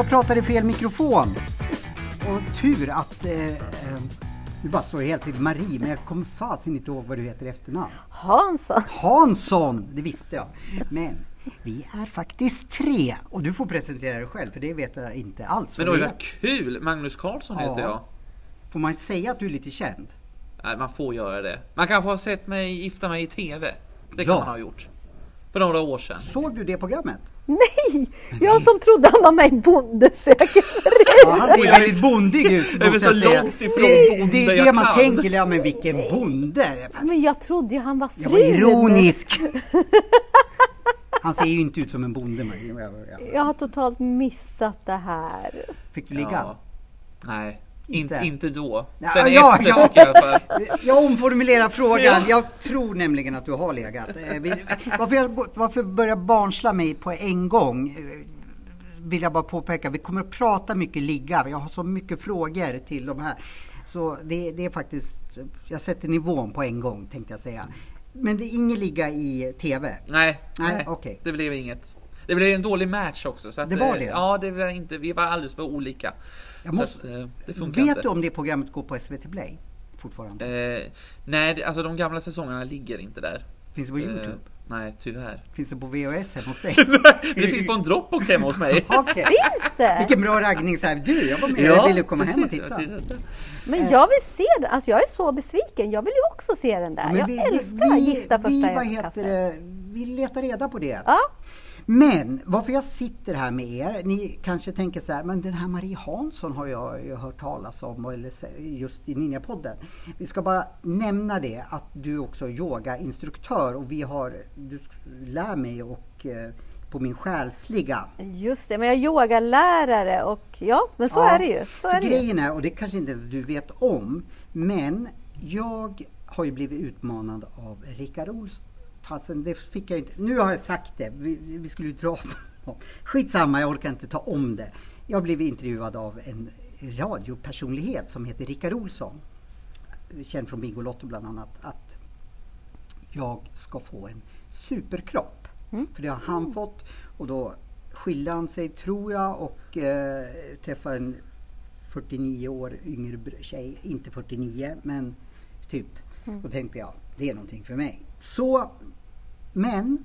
jag pratade i fel mikrofon. Tur att... Eh, eh, nu bara står det helt till Marie, men jag kommer fasen inte ihåg vad du heter i efternamn. Hansson. Hansson, det visste jag. Men vi är faktiskt tre. Och du får presentera dig själv, för det vet jag inte alls. Men då är det kul! Magnus Karlsson Ja. heter jag. Får man säga att du är lite känd? Nej, man får göra det. Man kanske har sett mig gifta mig i TV. Det Ja. kan man ha gjort. För några år sedan. Såg du det programmet? Nej! Jag som trodde han var med i Bonde söker fru. Ja, han ser väldigt bondig ut. Jag är så långt ifrån det, bonde Det är det jag man kan. tänker, ja men vilken bonde. Men jag trodde ju han var Jag var ironisk. Han ser ju inte ut som en bonde. Jag har totalt missat det här. Fick du ligga? Ja. Nej, Inte? inte, inte då. Ja, Sen ja, ja. jag i alla fall. Jag omformulerar frågan. Ja. Jag tror nämligen att du har legat. Eh, Varför jag varför börjar barnsla mig på en gång? eh, Vill jag bara påpeka. Vi kommer att prata mycket ligga. Jag har så mycket frågor till de här. Så det, det är faktiskt, jag sätter nivån på en gång tänkte jag säga. Men det är ingen ligga i TV. Nej, Nej, nej, okej. det blev inget. Det blev en dålig match också. Så att, Det var eh, det? Ja, det var inte, vi var alldeles för olika. Måste- att, eh, det funkar Vet inte. du om det programmet går på SVT Play? Fortfarande? Eh, nej, alltså de gamla säsongerna ligger inte där. Finns det på Eh, Youtube? nej, tyvärr. Finns det på VHS hemma hos dig? det finns på en Dropbox hemma hos mig. Okej. Finns det? Vilken bra raggning så här. Du, jag var med. jag ville komma hem och precis, titta. jag. Men jag vill se den. Alltså jag är så besviken. Jag vill ju också se den där. Ja, jag vi- älskar vi, Gifta första vi, vad heter det, Vi letar reda på det. Ja, Men varför jag sitter här med er, ni kanske tänker så här, men den här Marie Hansson har jag ju hört talas om, eller just i Ninjapodden. Vi ska bara nämna det, att du också är yogainstruktör och vi har, du lär mig och eh, på min själsliga. just det. Men jag är yogalärare och ja, men så Ja, är det ju. Så är grejen är, och det kanske inte ens du vet om, men jag har ju blivit utmanad av Rickard Olsson. Fasen, det fick jag inte. Nu har jag sagt det. Vi, vi skulle ju dra på. Skitsamma, jag orkar inte ta om det. Jag blivit intervjuad av en radiopersonlighet som heter Rickard Olsson. Känd från Bingolotto bland annat. Att jag ska få en superkropp. För det har han fått. Och då skilde han sig, tror jag, och eh, träffade en 49 år yngre tjej. Inte 49, men typ. Då tänkte jag, det är någonting för mig. Så, men,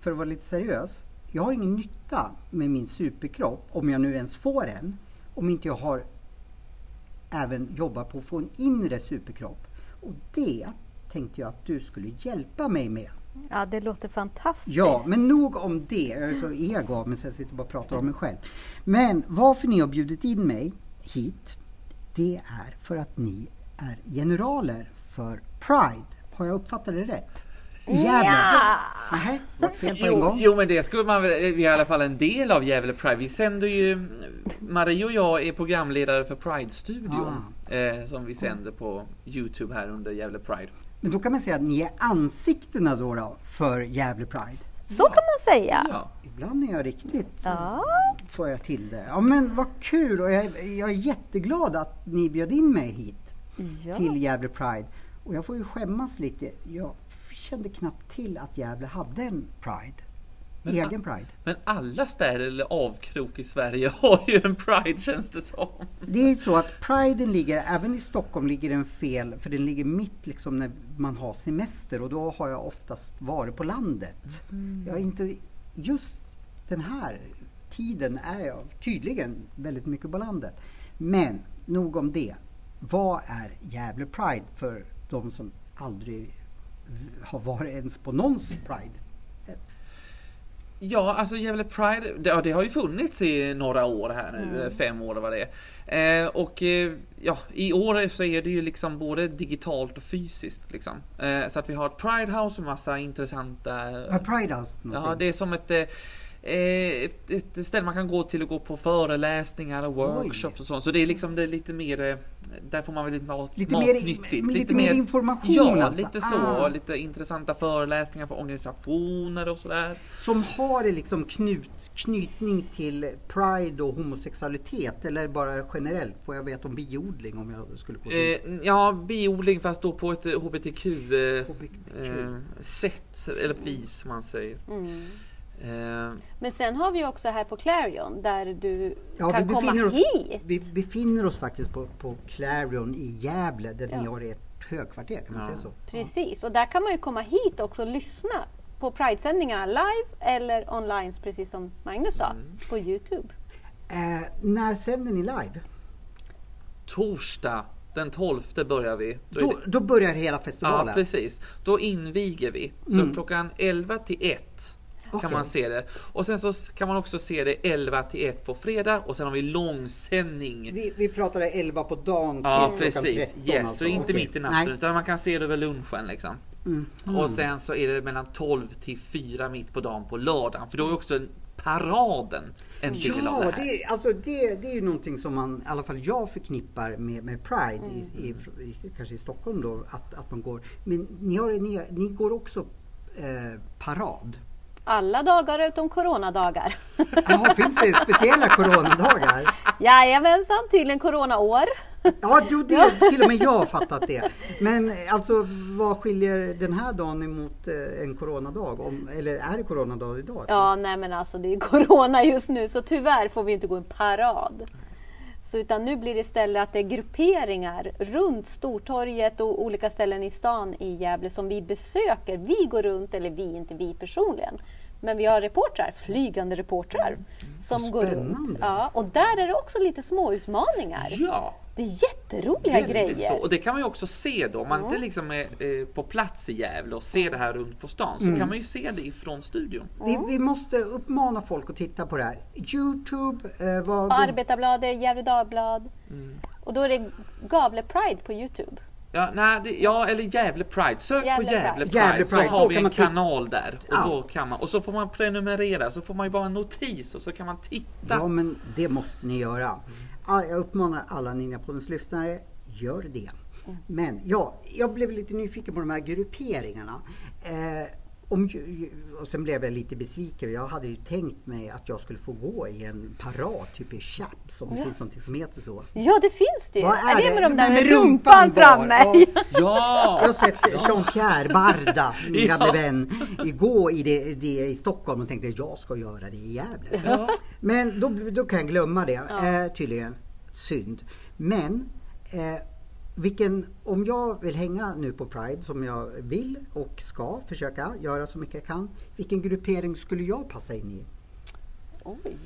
för att vara lite seriös. Jag har ingen nytta med min superkropp, om jag nu ens får en, om inte jag har även jobbar på att få en inre superkropp. Och det tänkte jag att du skulle hjälpa mig med. Ja, det låter fantastiskt. Ja, men nog om det. Jag är så ego av mig så jag sitter bara och pratar om mig själv. Men varför ni har bjudit in mig hit, det är för att ni är generaler för Pride. Har jag uppfattat det rätt? Gävle? Ja! Nej, fel på en Jo, gång. jo men det skulle man väl, vi är i alla fall en del av Gävle Pride. Vi sänder ju, Marie och jag är programledare för Pride-studion. Ah. Eh, som vi sänder på Youtube här under Gävle Pride. Men då kan man säga att ni är ansiktena då, då för Gävle Pride. Så kan man säga. Ja. Ibland är jag riktigt, Ja. får jag till det. Ja men vad kul och jag, är- jag är jätteglad att ni bjöd in mig hit. Ja. till Gävle Pride. Och jag får ju skämmas lite. Jag kände knappt till att Gävle hade en Pride. Men- Egen Pride. Men alla städer eller avkrok i Sverige har ju en Pride känns det som. Det är så att Priden ligger, även i Stockholm ligger den fel, för den ligger mitt liksom när man har semester och då har jag oftast varit på landet. Jag är inte, just den här tiden är jag tydligen väldigt mycket på landet. Men nog om det. Vad är Gävle Pride för de som aldrig har varit ens på någons Pride? Ja, alltså Gävle Pride, det, ja, det har ju funnits i några år här nu, eh, fem år eller vad det är. Eh, och eh, ja, i år så är det ju liksom både digitalt och fysiskt liksom. Eh, så att vi har ett Pride House med massa intressanta är Pride House? Ja, det är som ett, eh, ett, ett ställe man kan gå till och gå på föreläsningar och workshops och sånt. Så det är liksom det är lite mer, eh, där får man väl lite mat, Lite mer- matnyttigt. lite mer information Ja, alltså. lite så. Ah. Lite intressanta föreläsningar för organisationer och sådär. Som har det liksom knut, knytning till pride och homosexualitet eller bara generellt? Får jag veta om biodling om jag skulle gå? Eh, ja, biodling fast då på ett eh, HBTQ, eh, eh, eller vis man säger. Mm. Eh, Men sen har vi också här på Clarion där du Ja, kan vi komma befinner, oss, hit. vi befinner oss faktiskt på, på Clarion i Gävle där Ja. ni har ert högkvarter, kan man Ja. säga så? Precis, och där kan man ju komma hit också och lyssna på Pride-sändningarna live eller online, precis som Magnus sa, Mm. på Youtube. Eh, när sänder ni live? torsdag den 12 börjar vi. Då Då, det- då börjar hela Ja, festivalen? precis. Då inviger vi. Så Mm. klockan 11 till 1 kan man se det. Och sen så kan man också se det 11 till 1 på fredag och sen har vi långsändning. vi, vi pratade 11 på dagen till Ja precis, 13 yes, alltså. så inte Okej. mitt i natten Nej. utan man kan se det över lunchen liksom. Mm. Och sen så är det mellan 12 till 4 mitt på dagen på lördagen. För då är också paraden en del av det Ja, här. det, är- alltså det, det är ju någonting som man, i alla fall jag förknippar med, med Pride, i, i, i, kanske i Stockholm då, att, att man går. Men ni, har, ni, ni går också eh, parad. Alla dagar utom coronadagar. Jaha, finns det speciella coronadagar? Jajamensan, tydligen coronaår. Ja, jo, det, till och med jag har fattat det. Men alltså vad skiljer den här dagen emot eh, en coronadag? Om, eller är det coronadag idag? Ja, nej men alltså det är corona just nu så tyvärr får vi inte gå en parad. Så utan nu blir det istället att det är grupperingar runt Stortorget och olika ställen i stan i Gävle som vi besöker. Vi går runt, eller vi, inte vi personligen. Men vi har reportrar, flygande reportrar som går runt. Ja, och där är det också lite små utmaningar. Ja, Det är jätteroliga väldigt grejer. så. Och det kan man ju också se då. Om man inte liksom är eh, på plats i Gävle och ser det här runt på stan så kan man ju se det ifrån studion. Vi, vi måste uppmana folk att titta på det här. Youtube, eh, vad... Arbetarbladet, Gefle Dagblad. Mm. Och då är det Gavle Pride på Youtube. Ja, nej, det, ja, eller Gävle Pride. Sök Gävle på. Gävle Pride, Gävle Pride, så har då vi en kanal där. Och, Ja. då kan man, och så får man prenumerera, så får man ju bara en notis och så kan man titta. Ja, men det måste ni göra. Ja, Jag uppmanar alla Ninjapoddens lyssnare, gör det. Men ja, jag blev lite nyfiken på de här grupperingarna. Eh, om, och sen blev jag lite besviken. Jag hade ju tänkt mig att jag skulle få gå i en parad, typ i Chaps, om det Ja. finns någonting som heter så. Ja, det finns det ju. Vad är, det med de där med rumpan var. framme? Ja. Ja! Jag har sett Jean-Pierre Barda, min Ja. gamle vän, gå i det, det i Stockholm och tänkte jag ska göra det i Gävle. Men då, då kan jag glömma det, eh, tydligen. Synd. Men eh, vilken, om jag vill hänga nu på Pride som jag vill och ska försöka göra så mycket jag kan. Vilken gruppering skulle jag passa in i? Oj.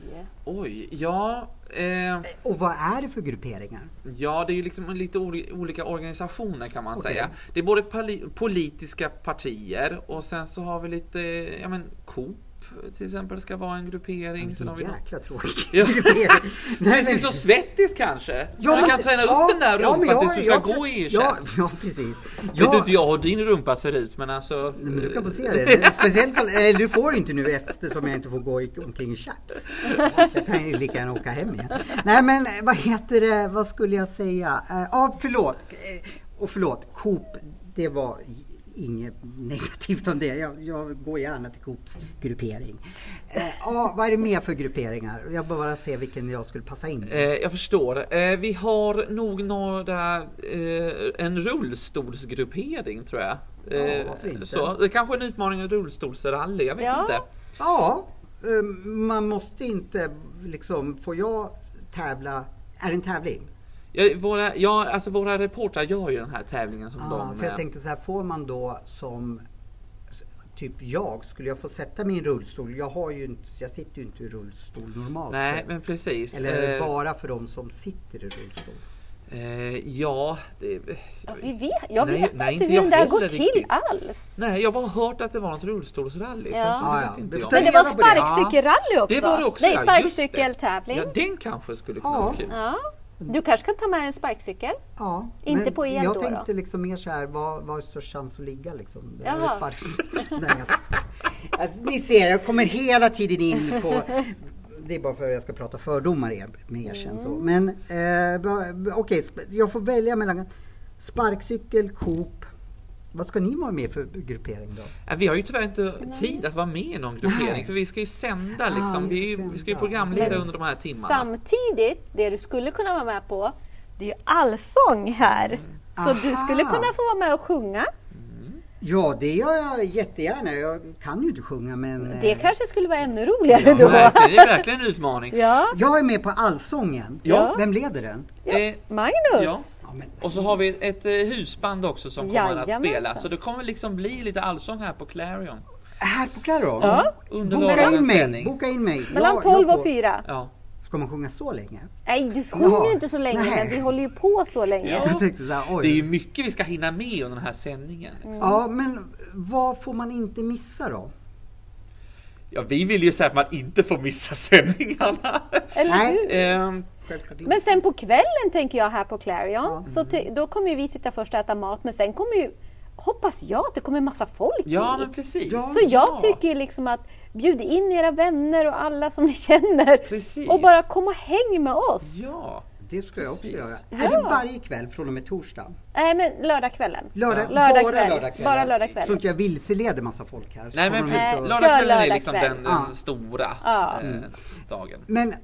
Oj, ja. Eh, Och vad är det för grupperingar? ja, det är ju liksom lite oli- olika organisationer kan man Okej. säga. Det är både politiska partier och sen så har vi lite, ja men Coop till exempel ska vara en gruppering. Vi Vilken något- jäkla tråkig Ja. gruppering. Nej, Precis men- så svettis kanske? Ja, så du kan träna upp ja, den där ja, rumpan jag- tills du ska jag- gå i ja, ja, precis. Vet du inte jag hur din rumpa ser ut men alltså. Men du kan få se det. Speciellt fall, eller du får inte nu eftersom jag inte får gå i- omkring i chaps. Jag kan ju lika gärna åka hem igen. Nej men vad heter det, vad skulle jag säga? Eh, Ja förlåt. Eh, Och förlåt, Coop, det var inget negativt om det. Jag, jag går gärna till Coops gruppering. Eh, Ja, vad är det mer för grupperingar? Jag bara se vilken jag skulle passa in Eh, i. jag förstår. Eh, vi har nog några, eh, en rullstolsgruppering tror jag. Ja, Eh, varför inte? Så, det kanske är en utmaning en rullstolsrally, jag vet Ja. inte. Ja, eh, man måste inte liksom, får jag tävla, är det en tävling? Våra, ja, alltså våra reportrar gör ju den här tävlingen som Ja, de... för jag eh, tänkte så här, får man då som typ jag, skulle jag få sätta en rullstol? Jag har ju inte, jag sitter ju inte i rullstol normalt Nej, men precis. Eller är det Eh, bara för de som sitter i rullstol? eh, ja, det... Ja, vi vet, jag Nej, vet nej, inte hur det där går heller till riktigt. alls. Nej, jag har bara hört att det var något rullstolsrally. Ja. Sen så Ah, ja. inte jag. Men det var sparkcykelrally också. Det var det också, Nej, sparkcykeltävling. Ja, den kanske skulle kunna Ja. vara kul. Ja. Du kanske kan ta med en sparkcykel? Ja, Inte på el Jag då, tänkte då? liksom mer så här, vad, vad är störst chans att ligga liksom? Nej, jag Alltså, ni ser, jag kommer hela tiden in på det är bara för att jag ska prata fördomar med er sen så. Men eh, okej, sp- jag får välja mellan sparkcykel, Coop. Vad ska ni vara med för gruppering då? Ja, Vi har ju tyvärr inte tid att vara med i någon gruppering Nej. för vi ska ju sända Ah, liksom. vi vi, ska är ju- vi ska ju sända. programleda Men under de här timmarna. Samtidigt, det du skulle kunna vara med på, det är ju allsång här. Så du Aha. skulle kunna få vara med och sjunga. Ja, det gör jag jättegärna. Jag kan ju inte sjunga men Det eh, kanske skulle vara ännu roligare Ja, då. verkligen, det är verkligen en utmaning. Ja, jag är med på Allsången. Ja. Vem leder den? Eh, Magnus. Ja. Ja, men, Och så har vi ett eh, husband också som kommer att spela. Så det kommer liksom bli lite allsång här på Clarion. här på Clarion? Ja. Under Boka in mig! sändning. Boka in mig! Mellan Jag- 12 jag och på- 4. Ja. Ska man sjunga så länge? Nej, du sjunger Jaha. ju inte så länge, Nej. men vi håller ju på så länge. Jag tänkte så här, oj. Det är ju mycket vi ska hinna med under den här sändningen. Liksom. Ja, men vad får man inte missa då? Ja, vi vill ju säga att man inte får missa sändningarna. Eller Nej. hur? Självklart inte. Men sen på kvällen tänker jag här på Clarion, Ja. så ty- då kommer vi sitta först och äta mat, men sen kommer ju, hoppas jag, att det kommer massa folk ja, hit. men precis. Ja. Så jag tycker liksom att bjud in era vänner och alla som ni känner Precis. och bara kom och häng med oss. Ja. Det ska jag också göra. Ja. Är det varje kväll från och med torsdag? Nej men lördagskvällen. Lördag, Ja. Lördag bara kväll. lördagkvällar? Bara lördagkväll. Så inte jag vilseleder massa folk här. Nej men lördag- lördagskvällen är liksom den, den Ja. stora Ja. eh, dagen. Men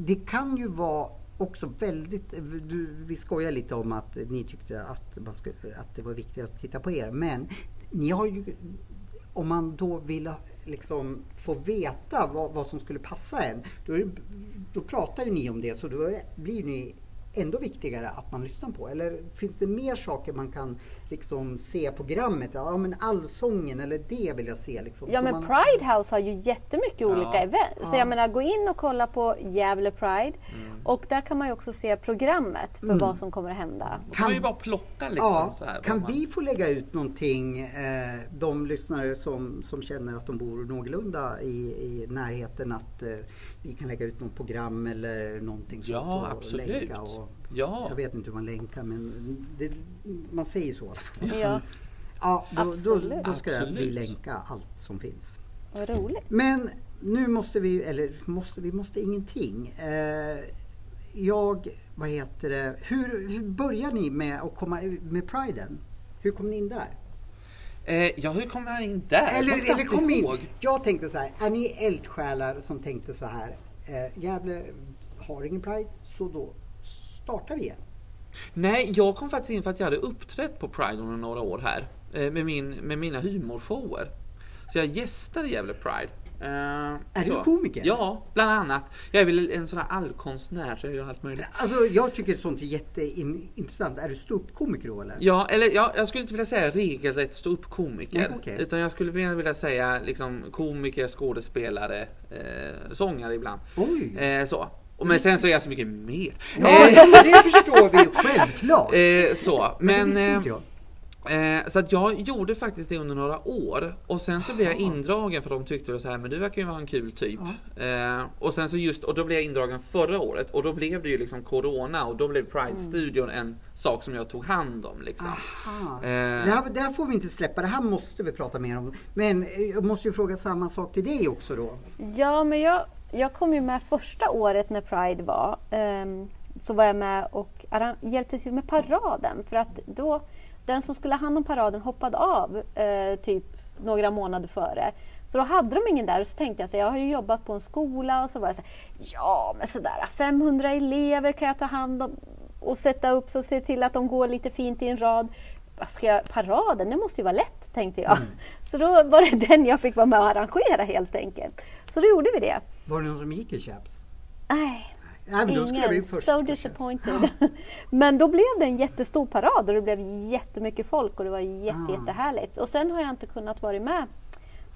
det kan ju vara också väldigt, du, vi skojar lite om att ni tyckte att, man skulle, att det var viktigt att titta på er. Men ni har ju, om man då vill liksom få veta vad, vad som skulle passa en, då, är det, då pratar ju ni om det så då blir ni ändå viktigare att man lyssnar på. Eller finns det mer saker man kan liksom se programmet? Ja men allsången eller det vill jag se. Liksom, Ja Så men man, Pride House har ju jättemycket olika event. Så Ja. jag menar gå in och kolla på Gävle Pride och där kan man ju också se programmet för vad som kommer att hända. Då kan man ju bara plocka liksom Ja, så här. kan man- vi få lägga ut någonting, eh, de lyssnare som, som känner att de bor någorlunda i, i närheten, att eh, vi kan lägga ut något program eller någonting sånt Ja, absolut. Och, Ja. Jag vet inte hur man länkar men det, man säger så. Ja, Ja, då, då, Absolut. då ska vi Absolut. länka allt som finns. vad roligt. Men nu måste vi, eller måste, vi måste ingenting. Eh, jag, vad heter det, hur, hur börjar ni med att komma med priden? Hur kom ni in där? Eh, ja, hur kommer han in där? Jag Eller, eller kom in, ihåg. jag tänkte så här, är ni eldsjälar som tänkte så här, eh, Gävle har ingen pride, så då startar vi igen. Nej, jag kom faktiskt in för att jag hade uppträtt på Pride under några år här. Eh, med, min, med mina humorshower. Så jag gästade Gävle Pride. Eh, Är du så. komiker? Ja, bland annat. Jag är väl en sån här allkonstnär så jag gör allt möjligt. Alltså jag tycker sånt är jätteintressant. Är du ståuppkomiker då eller? Ja, eller ja, jag skulle inte vilja säga regelrätt ståuppkomiker. Okej. Utan jag skulle mer vilja säga liksom komiker, skådespelare, eh, sångare ibland. Oj! Eh, så. Och men sen så är jag så mycket mer. Ja, men det förstår vi självklart. Eh, så, Men, eh. Eh, så att jag gjorde faktiskt det under några år och sen så blev jag indragen för de tyckte så här, men du verkar ju vara en kul typ. Eh, och sen så just, och då blev jag indragen förra året och då blev det ju liksom Corona och då blev Pride-studion en sak som jag tog hand om liksom. Eh. Det, här, det här får vi inte släppa, det här måste vi prata mer om. Men eh, jag måste ju fråga samma sak till dig också då. Ja, men jag, jag kom ju med första året när Pride var. ehm, så var jag med och hjälpte till med paraden. För att då, den som skulle ha hand om paraden hoppade av eh, typ några månader före. Så då hade de ingen där och så tänkte jag så jag har ju jobbat på en skola och så var jag så här, ja men sådär 500 elever kan jag ta hand om och sätta upp så se till att de går lite fint i en rad. Vad ska jag, paraden, det måste ju vara lätt tänkte jag. Så då var det den jag fick vara med och arrangera helt enkelt. Så då gjorde vi det. Var det någon som gick i chaps? Nej, Nej, men ingen. först. So disappointed. Men då blev det en jättestor parad och det blev jättemycket folk och det var jätte, Ah. jättehärligt. Och sen har jag inte kunnat vara med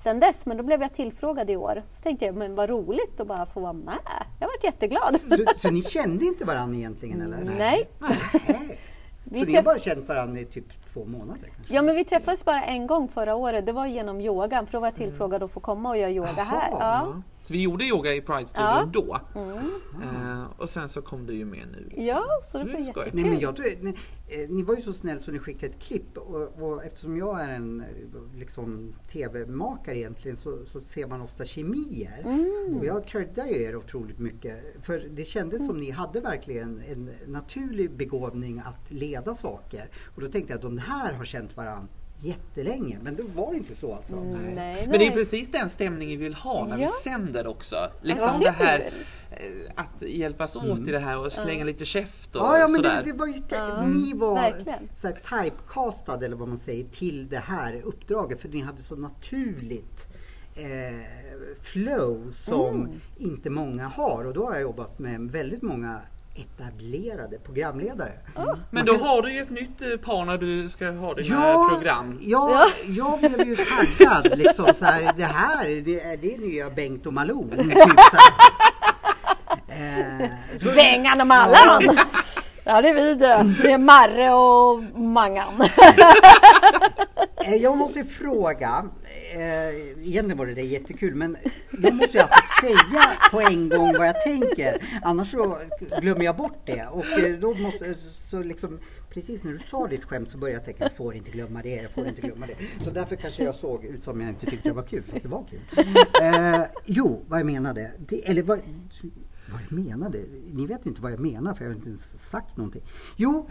sen dess, men då blev jag tillfrågad i år. Så tänkte jag, men vad roligt att bara få vara med. Jag varit jätteglad. Så, så ni kände inte varandra egentligen eller? Nej. Nej. Vi Så ni har bara känt varandra i typ två månader? Kanske? Ja men vi träffades bara en gång förra året, det var genom yogan för då var jag tillfrågad att få komma och göra yoga här. Jaha. Ja. Vi gjorde yoga i Pride-studion Ja. då. Mm. Eh, och sen så kom du ju med nu. liksom. Ja, så det Det var jättekul. Nej, men jag, nej, eh, ni var ju så snäll så ni skickade ett klipp och, och eftersom jag är en eh, liksom, tv-makare egentligen så, så ser man ofta kemier. Mm. Och jag creddar ju er otroligt mycket. För det kändes som ni hade verkligen en naturlig begåvning att leda saker. Och då tänkte jag att de här har känt varandra jättelänge. Men det var inte så alltså. Mm, nej, nej. Men det är precis den stämningen vi vill ha när Ja. vi sänder också. Liksom Ja, det här eh, att hjälpas åt i det här och slänga lite käft och Ja, ja men sådär. det, det var ju, Ja, ni var verkligen. så här eller vad man säger till det här uppdraget för ni hade så naturligt eh, flow som Mm. inte många har och då har jag jobbat med väldigt många etablerade programledare. Men då har du ju ett nytt eh, par när du ska ha dina Ja, program. ja, jag blev ju taggad liksom så här, det här det är det nya Bengt och Malou. Typ så här. Eh, så- Bengan och Mallan! Ja det är vi det. Det är Marre och Mangan. Eh, Jag måste fråga, eh, egentligen var det där jättekul men jag måste ju alltid säga på en gång vad jag tänker annars så glömmer jag bort det och eh, då måste så liksom Precis när du sa ditt skämt så började jag tänka jag får inte glömma det, jag får inte glömma det. Så därför kanske jag såg ut som jag inte tyckte det var kul, fast det var kul. Eh, jo, vad jag menade, det, eller vad, vad jag menade? Ni vet inte vad jag menar för jag har inte ens sagt någonting. Jo,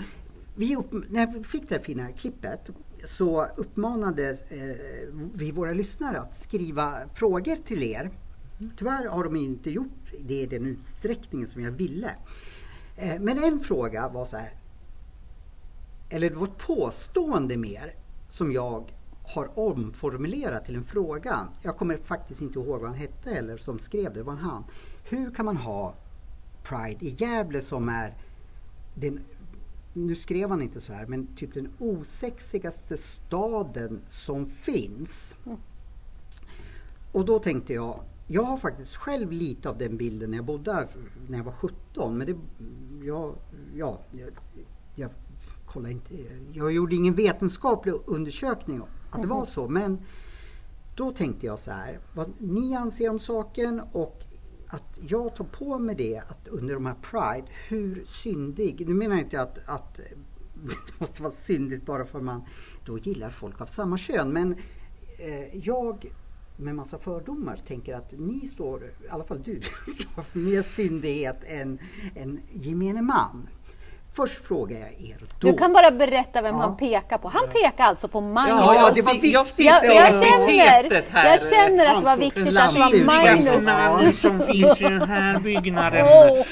vi upp, när vi fick det här fina klippet så uppmanade eh, vi våra lyssnare att skriva frågor till er. Tyvärr har de inte gjort det i den utsträckning som jag ville. Eh, men en fråga var så här, eller det var ett påstående mer som jag har omformulerat till en fråga. Jag kommer faktiskt inte ihåg vad han hette eller som skrev det, det var han. Hur kan man ha Pride i Gävle som är den, nu skrev han inte så här, men typ den osexigaste staden som finns. Och då tänkte jag, jag har faktiskt själv lite av den bilden när jag bodde här när jag var 17. Men det, jag, ja, jag, jag kollade inte, jag gjorde ingen vetenskaplig undersökning att det var så. Men då tänkte jag så här, vad ni anser om saken och att jag tar på mig det att under de här Pride, hur syndig, nu menar jag inte att, att det måste vara syndigt bara för att man då gillar folk av samma kön. Men eh, jag med massa fördomar tänker att ni står, i alla fall du, står för mer syndighet än, än gemene man. Först frågar jag er då. Du kan bara berätta vem Ja. han pekar på. Han pekar alltså på Magnus. Ja, det var fick- jag fick jag, det jag, känner, här. jag känner att det var Alltså, viktigt att det var. Magnus. Mannen som finns i den här byggnaden. Åh,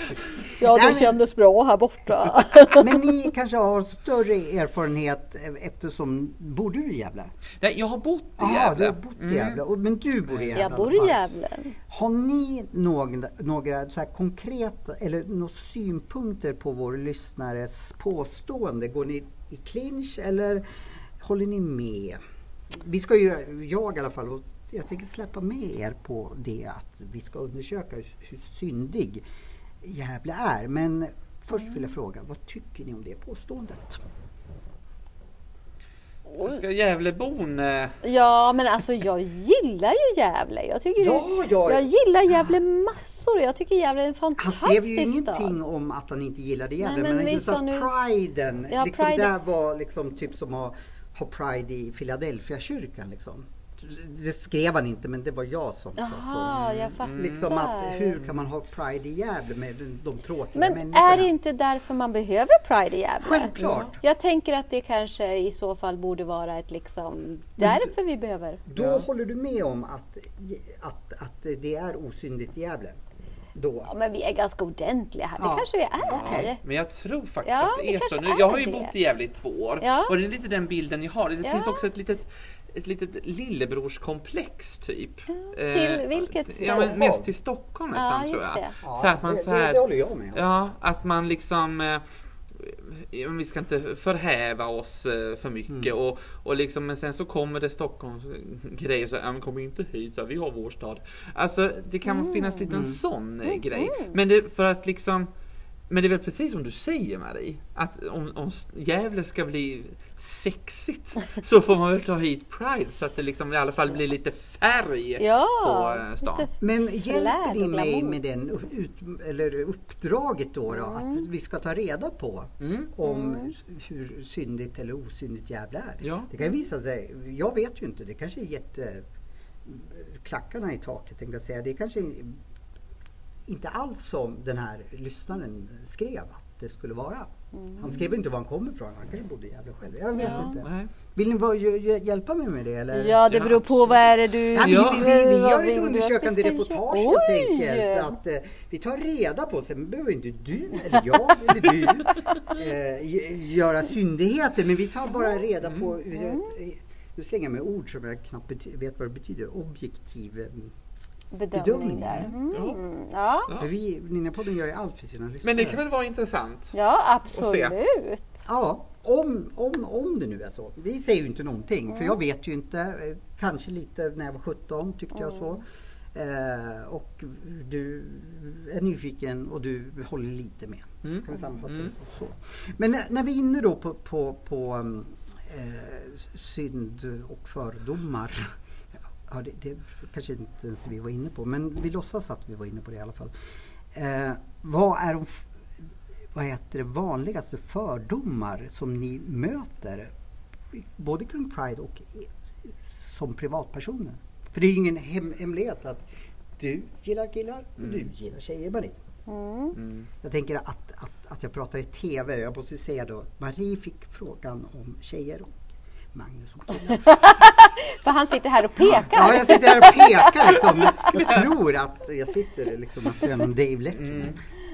ja, det kändes bra här borta. Men ni kanske har större erfarenhet eftersom, bor du i Gävle? Nej, jag har bott i Ja, Gävle. du har bott i Gävle. Och- Men du bor i Gävle Jag bor i. Gävle. Har ni några, några så här konkreta eller några synpunkter på vår lyssnares påstående? Går ni i clinch eller håller ni med? Vi ska ju, jag i alla fall, och jag tänker släppa med er på det att vi ska undersöka hur, hur syndig Gävle är. Men först vill jag fråga, vad tycker ni om det påståendet? Ska Gävlebon... eh, Ja, men alltså jag gillar ju Gävle. Jag, tycker Ja, det, ja. jag gillar Gävle massor. Jag tycker Gävle är en Han fantastisk skrev ju stad. ingenting om att han inte gillade Gävle, Nej, men men, just sa att nu- priden, Ja, liksom Pride- där var liksom typ som att ha pride i Philadelphia kyrkan liksom. Det skrev han inte, men det var jag som sa Jaha, jag så. fattar. Liksom att hur kan man ha pride i Gävle med de, de tråkiga Men människorna? är det inte därför man behöver Pride i Gävle? Självklart. Jag tänker att det kanske i så fall borde vara ett liksom, därför vi behöver. Då håller du med om att, att, att det är osynligt i Gävle? Då? Ja, men vi är ganska ordentliga här. Det Ja. kanske vi är. Okej. Men jag tror faktiskt Ja, att det är så nu. Jag har ju bott i Gävle i två år Ja. och det är lite den bilden jag har. Det Ja. finns också ett litet ett litet lillebrorskomplex typ. till vilket Ja men mest till Stockholm Ja, nästan tror just jag. det. Ja, Så att man det, så här, det, det håller jag med om. Ja, att man liksom eh, ja, vi ska inte förhäva oss eh, för mycket Mm. och, och liksom, men sen så kommer det Stockholms grejer så här, ja, men kom inte hit, så här, vi har vår stad. Alltså det kan finnas lite en sån eh, grej. Men det, för att liksom Men det är väl precis som du säger Marie, att om, om Gävle ska bli sexigt så får man väl ta hit Pride så att det liksom i alla fall blir lite färg Ja, på eh, stan. Men hjälper ni mig med den ut, eller uppdraget då, då att vi ska ta reda på Mm. om hur syndigt eller osyndigt Gävle är? Ja. Det kan visa sig, jag vet ju inte, det kanske är jätte klackarna i taket tänkte jag säga. Det är kanske inte alls som den här lyssnaren skrev att det skulle vara. Han skrev inte var han kommer ifrån, han kanske bodde i Gävle själv. Jag vet Ja. inte. Nej. Vill ni hjälpa mig med det eller? Ja, det beror på vad är det du... Ja, vi, vi, vi, vi gör ett undersökande reportage göra? helt Oj! enkelt. Att, eh, vi tar reda på, sen behöver inte du eller jag eller du eh, göra syndigheter. Men vi tar bara reda på, Mm. ett, nu slänger jag med ord som jag knappt vet vad det betyder, objektiv. Bedömning bedömning. där. Ja. Mm, ja. Ja. Vi, Ninjapodden gör ju allt för sina lyssnare. Men det kan väl vara intressant? ja, absolut. Ja, om, om, om det nu är så. Vi säger ju inte någonting för jag Mm. vet ju inte. Eh, Kanske lite när jag var 17 tyckte jag så. Eh, och du är nyfiken och du håller lite med. Mm. Kan vi Mm. det så. Men när, när vi är inne då på, på, på eh, synd och fördomar. Ja, det, det kanske inte ens vi var inne på men vi låtsas att vi var inne på det i alla fall. Eh, vad är de vad heter det, vanligaste fördomar som ni möter? Både kring Pride och som privatpersoner. För det är ju ingen hem, hemlighet att du gillar killar och du gillar tjejer Marie. Mm. Mm. Jag tänker att, att, att jag pratar i TV. Jag måste ju säga då, Marie fick frågan om tjejer och Magnus om killar. För han sitter här och pekar. Ja, jag sitter här och pekar liksom. Jag tror att jag sitter liksom att jag är någon Dave Letterman. Mm.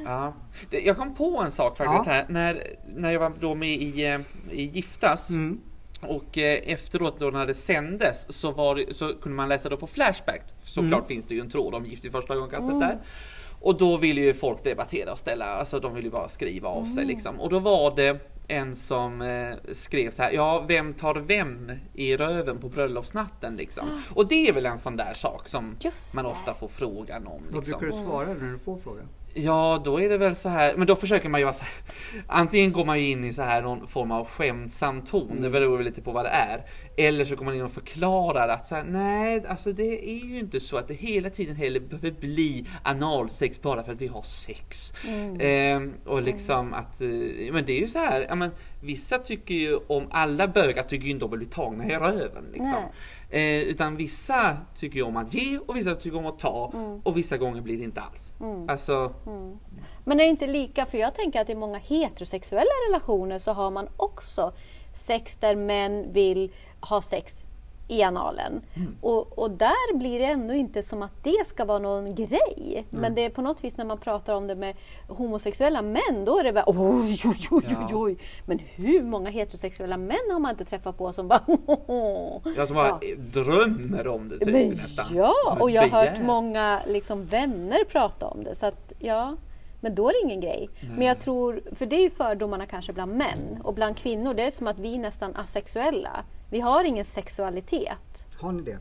Ja. Det- Jag kom på en sak faktiskt Ja. här när, när jag var då med i, eh, i Giftas Mm. och eh, efteråt då när det sändes så, var det, så kunde man läsa då på Flashback. Såklart Mm. finns det ju en tråd om Gift i första ögonkastet där. Och då ville ju folk debattera och ställa, alltså de ville ju bara skriva av sig liksom. Och då var det en som eh, skrev så här, ja vem tar vem i röven på bröllopsnatten liksom. Och det är väl en sån där sak som man ofta får frågan om. Vad Liksom. brukar du svara när du får frågan? Ja, då är det väl så här, men då försöker man ju vara så här, Antingen går man ju in i så här någon form av skämtsam ton, det beror väl lite på vad det är. Eller så går man in och förklarar att så här, nej, alltså det är ju inte så att det hela tiden heller behöver bli analsex bara för att vi har sex. Ehm, och liksom att, eh, men det är ju så här, ja, men, vissa tycker ju om, alla bögar tycker ju inte om att bli tagna i röven liksom. Eh, utan vissa tycker ju om att ge och vissa tycker om att ta och vissa gånger blir det inte alls. Alltså, Men är det inte lika, för jag tänker att i många heterosexuella relationer så har man också sex där män vill ha sex i analen. Och, och där blir det ändå inte som att det ska vara någon grej. Men det är på något vis när man pratar om det med homosexuella män, då är det bara oj, oj, oj, oj, Ja. oj. Men hur många heterosexuella män har man inte träffat på som bara Jag som bara Ja. drömmer om det typ, Men nästan. ja, och jag har hört många liksom, vänner prata om det. Så att, ja, men då är det ingen grej. Men jag tror, för det är ju fördomarna kanske bland män. Och bland kvinnor, det är som att vi är nästan asexuella. Vi har ingen sexualitet. Har ni det?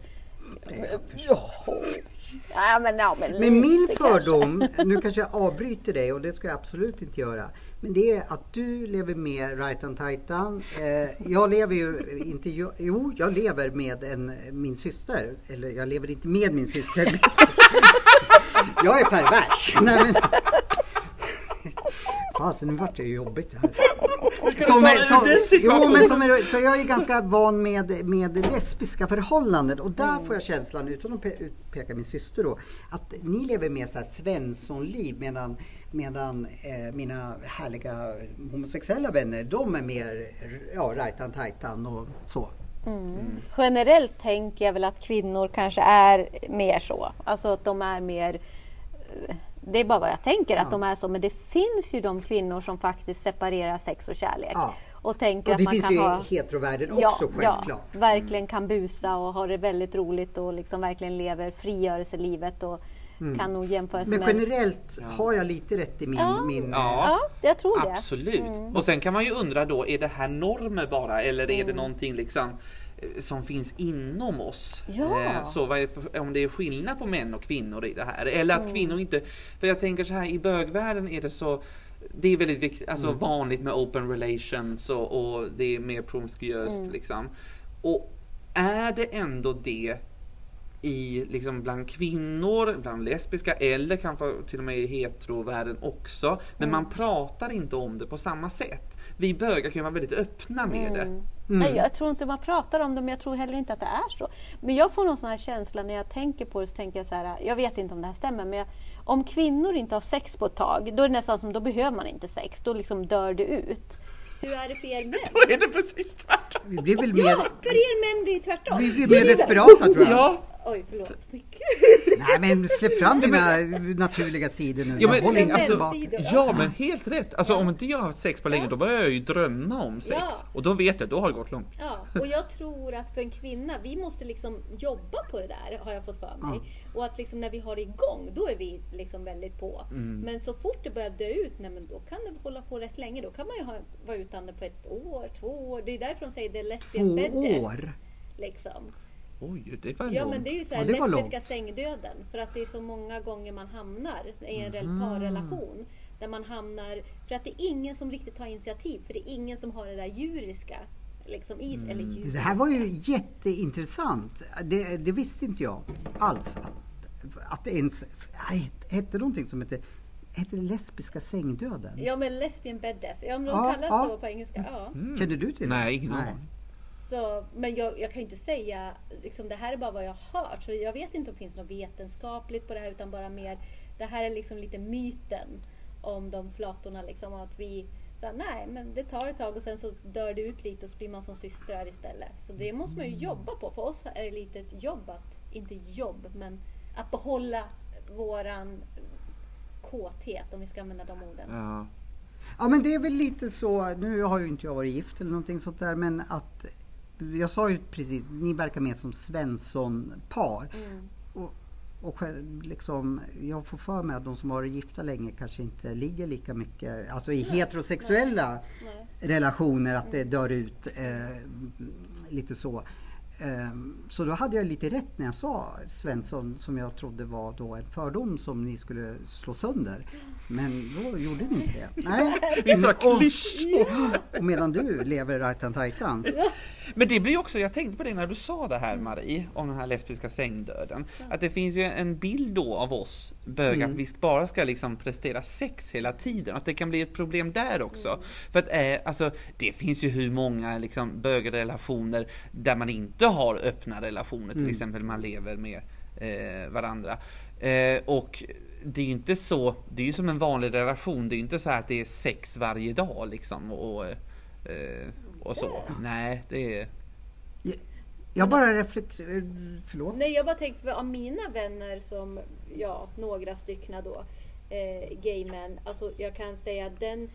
Ja, men, ja, men, Men min lite kanske. fördom, nu kanske jag avbryter dig och det ska jag absolut inte göra. Men det är att du lever med Rajtan Tajtan. Eh, jag lever ju inte, jo jag lever med en, min syster. Eller jag lever inte med min syster. jag är pervers. Nej, men, Fasen, nu vart det ju jobbigt det här. Som, är- som, jo, men som är, så jag är ganska van med, med lesbiska förhållanden och där får jag känslan, utan att pe- utpeka min syster då, att ni lever mer så här Svenssonliv medan, medan eh, mina härliga homosexuella vänner, de är mer ja, rajtan tajtan och så. Generellt tänker jag väl att kvinnor kanske är mer så. Alltså att de är mer eh, det är bara vad jag tänker, att Ja. de är så. Men det finns ju de kvinnor som faktiskt separerar sex och kärlek. Ja. Och tänker Och att det man finns kan ju ha... i heterovärlden Ja, också självklart. ja, verkligen kan busa och ha det väldigt roligt och liksom verkligen lever frigörelselivet och kan nog jämföra sig Mm. Men med... generellt har jag lite rätt i min... Ja. min Ja. Ja, jag tror det. Absolut. Mm. Och sen kan man ju undra då, är det här normer bara eller är det Mm. någonting liksom som finns inom oss? Ja. Eh, Så vad är det om det är skillnad på män och kvinnor i det här? Eller att Mm. kvinnor inte... För jag tänker så här, i bögvärlden är det så det är väldigt viktigt, alltså vanligt med open relations och, och det är mer promiskuöst liksom. Och är det ändå det i, liksom bland kvinnor, bland lesbiska eller kanske till och med i heterovärlden också. Men man pratar inte om det på samma sätt. Vi bögar kan ju vara väldigt öppna med det. Nej, jag tror inte man pratar om det, men jag tror heller inte att det är så. Men jag får någon sån här känsla när jag tänker på det, så tänker jag så här, jag vet inte om det här stämmer, men jag, om kvinnor inte har sex på ett tag, då är det nästan som, då behöver man inte sex, då liksom dör det ut. Hur är det för er män? Då är det precis tvärtom. Vi blir väl mer, Ja, för er män blir det tvärtom. vi blir mer desperata tror jag. Ja, Oj, förlåt. Nej men släpp fram dina naturliga sidor nu. Ja men, Håll inte alltså, tillbaka. ja men helt rätt. Alltså om inte jag har haft sex på länge Ja. då börjar jag ju drömma om sex. Ja. Och då vet jag, då har det gått långt. Ja, och jag tror att för en kvinna, vi måste liksom jobba på det där, har jag fått för mig. Och att liksom när vi har det igång, då är vi liksom väldigt på. Mm. Men så fort det börjar dö ut, nej, men då kan det hålla på rätt länge. Då kan man ju ha, vara utan det på ett år, två år. Det är därför de säger det är lesbian Två år. Liksom. Oj, det var Ja långt. men det är ju så här, Ja, lesbiska långt. sängdöden. För att det är så många gånger man hamnar i en Mm. parrelation. Där man hamnar, för att det är ingen som riktigt tar initiativ. För det är ingen som har det där djuriska. Liksom, is, eller djuriska. Mm. Det här var ju jätteintressant. Det, det visste inte jag alls. Att, att det ens hette någonting som hette, hette det lesbiska sängdöden. Ja men lesbian bed death. Ja men de Ja, kallas ja. så på engelska. Ja. Känner du till det? Nej, ingen aning. Så, men jag, jag kan ju inte säga, liksom, det här är bara vad jag har hört. Så jag vet inte om det finns något vetenskapligt på det här utan bara mer, det här är liksom lite myten om de flatorna. Liksom, att vi, så nej men det tar ett tag och sen så dör det ut lite och så blir man som systrar istället. Så det måste man ju jobba på. För oss är det lite ett jobb att, inte jobb, men att behålla våran kåthet om vi ska använda de orden. Ja. Ja men det är väl lite så, nu har ju inte jag varit gift eller någonting sånt där men att jag sa ju precis, ni verkar mer som Svensson-par. Mm. Och, och liksom, jag får för mig att de som har varit gifta länge kanske inte ligger lika mycket, alltså i heterosexuella Nej. relationer, att det dör ut eh, lite så. Ehm, Så då hade jag lite rätt när jag sa Svensson som jag trodde var då en fördom som ni skulle slå sönder. Men då gjorde ni inte det. Nej. Vissa Och, klyschor. och medan du lever rajtan tajtan. Men det blir också, jag tänkte på det när du sa det här Marie, om den här lesbiska sängdöden. Att det finns ju en bild då av oss bögar, att vi bara ska liksom prestera sex hela tiden. Att det kan bli ett problem där också. För att eh, alltså, det finns ju hur många liksom, bögrelationer där man inte har öppna relationer, till exempel man lever med eh, varandra. Eh, och det är ju inte så, det är ju som en vanlig relation, det är ju inte så här att det är sex varje dag liksom. Och, eh, och så. Nej, det är... Jag bara reflekterar, förlåt? Nej, jag bara tänkte av mina vänner som, ja, några styckna då, eh, gaymän, alltså jag kan säga att den,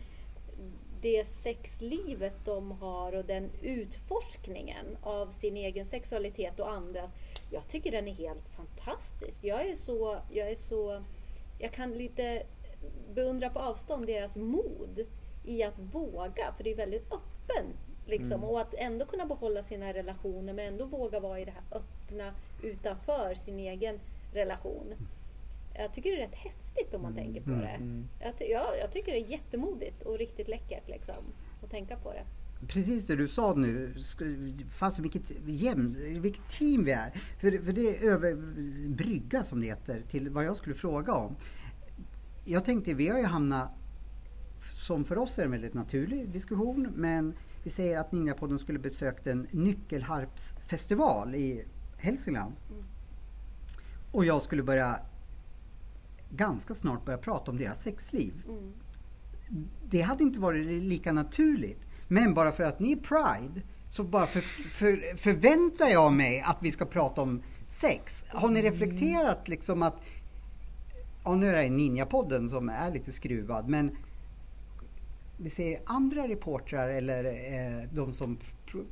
det sexlivet de har och den utforskningen av sin egen sexualitet och andras, jag tycker den är helt fantastisk. Jag är så, jag är så, jag kan lite beundra på avstånd deras mod i att våga, för det är väldigt öppen Liksom, Och att ändå kunna behålla sina relationer men ändå våga vara i det här öppna utanför sin egen relation. Jag tycker det är rätt häftigt om man tänker på det. Jag, ty- ja, jag tycker det är jättemodigt och riktigt läckert liksom, att tänka på det. Precis det du sa nu, fast vilket, jämn, vilket team vi är. För, för det är över brygga som det heter till vad jag skulle fråga om. Jag tänkte, vi har ju hamnat, som för oss är en väldigt naturlig diskussion, men vi säger att Ninjapodden skulle besökt en nyckelharpsfestival i Hälsingland. Och jag skulle börja ganska snart börja prata om deras sexliv. Mm. Det hade inte varit lika naturligt. Men bara för att ni är Pride så bara för, för, förväntar jag mig att vi ska prata om sex. Har ni reflekterat liksom att, ja nu är det Ninjapodden som är lite skruvad, men vi ser andra reportrar eller eh, de som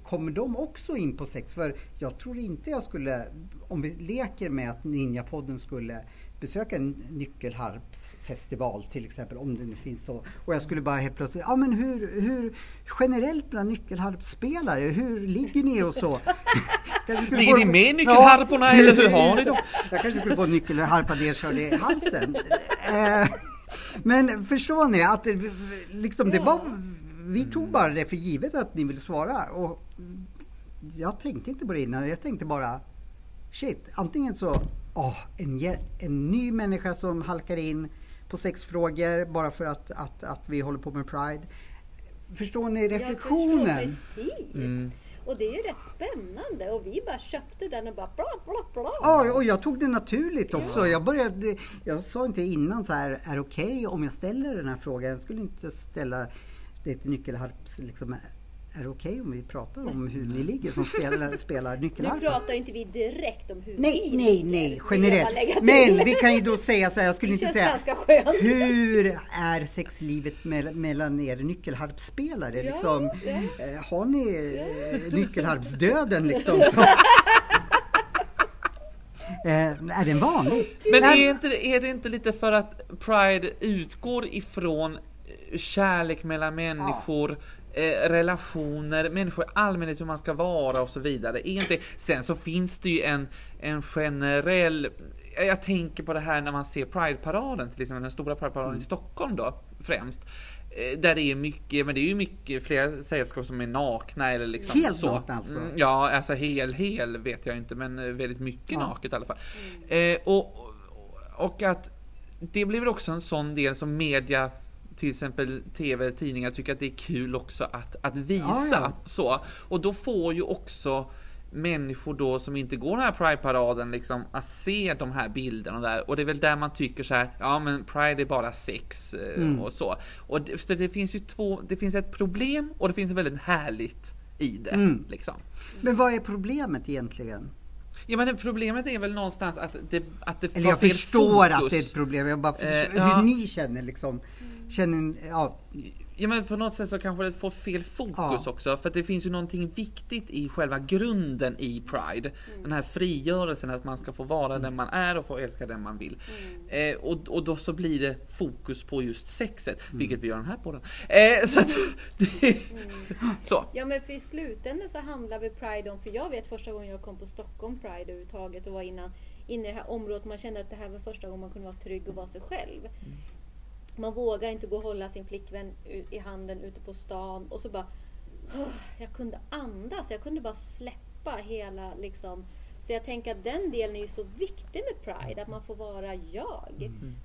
Kommer de också in på sex? För jag tror inte jag skulle, om vi leker med att Ninjapodden skulle besöka en nyckelharpsfestival till exempel, om det nu finns så. Och jag skulle bara helt plötsligt, ja men hur, hur generellt bland nyckelharpsspelare, hur ligger ni och så? Ligger ni med nyckelharporna, eller hur har ni dem? Jag kanske skulle få nyckelharpa nedkörd i halsen. Eh, Men förstår ni att det, liksom, det Ja. var, vi tog bara det för givet att ni ville svara. Och jag tänkte inte på det innan. Jag tänkte bara shit, antingen så åh, en, en ny människa som halkar in på sex frågor bara för att, att, att vi håller på med Pride. Förstår ni reflektionen? Jag förstår precis. Mm. Och det är ju rätt spännande och vi bara köpte den och bara bla bla bla. Ja, och jag tog det naturligt också. Jag, började, jag sa inte innan så här, är det okej om jag ställer den här frågan? Jag skulle inte ställa det till nyckelharps, liksom, är det okej om vi pratar om hur ni ligger som spelar, spelar Nu nyckelharpa? pratar inte vi direkt om hur Nej, vi nej, ligger, nej, lägga generellt. Men vi kan ju då säga så här, jag skulle Det inte säga skönt. hur är sexlivet mell- mellan er nyckelharpsspelare? Ja, Liksom, ja. eh, har ni eh, nyckelharpsdöden liksom? Så, eh, är den vanlig? Men Nej, är, inte, är det inte lite för att Pride utgår ifrån kärlek mellan människor, eh, relationer, människor i allmänhet hur man ska vara och så vidare. Är inte, sen så finns det ju en, en generell jag tänker på det här när man ser Pride-paraden, till exempel den stora Pride-paraden Mm. i Stockholm då främst. Eh, Där det är mycket, men det är ju mycket flera sällskap som är nakna eller liksom Helt så. nakna alltså? Mm, Ja, alltså hel, hel vet jag inte, men eh, väldigt mycket Ja. naket i alla fall. Eh, och, och att det blir väl också en sån del som media till exempel tv, tidningar tycker att det är kul också att, att visa. Ja, ja. Så. Och då får ju också människor då som inte går den här Pride-paraden liksom att se de här bilderna där och det är väl där man tycker så här, ja men Pride är bara sex eh, Mm. och så. Och det, så det finns ju två, det finns ett problem och det finns väldigt härligt i det. Mm. Liksom. Men vad är problemet egentligen? Ja men problemet är väl någonstans att det, att det Eller jag förstår fokus. att det är ett problem. Jag bara förstår Eh, hur ja. ni känner liksom. Känner, ja, Ja men på något sätt så kanske det får fel fokus Ja. också för att det finns ju någonting viktigt i själva grunden i Pride. Den här frigörelsen att man ska få vara den man är och få älska den man vill. Eh, och, och då så blir det fokus på just sexet, vilket vi gör den här podden. Eh, så att, det, så. Ja men för i slutändan så handlar väl Pride om, för jag vet första gången jag kom på Stockholm Pride överhuvudtaget och var innan, inne i det här området, man kände att det här var första gången man kunde vara trygg och vara sig själv. Man vågar inte gå och hålla sin flickvän i handen ute på stan och så bara "Åh, jag kunde andas, jag kunde bara släppa hela liksom så jag tänker att den delen är ju så viktig med Pride, att man får vara jag.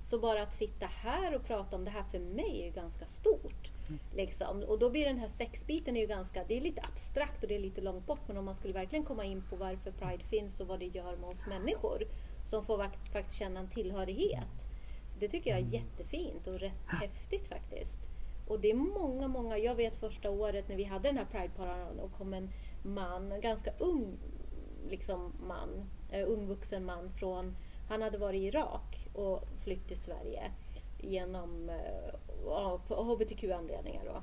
Så bara att sitta här och prata om det här för mig är ju ganska stort. Liksom. Och då blir den här sexbiten är ju ganska, det är lite abstrakt och det är lite långt bort. Men om man skulle verkligen komma in på varför Pride finns och vad det gör med oss människor. Som får faktiskt känna en tillhörighet. Det tycker jag är jättefint och rätt häftigt faktiskt. Och det är många, många, jag vet första året när vi hade den här Pride-paraden och kom en man, en ganska ung liksom man, eh, ung vuxen man från, han hade varit i Irak och flytt till Sverige genom eh, ja, hbtq-anledningar då.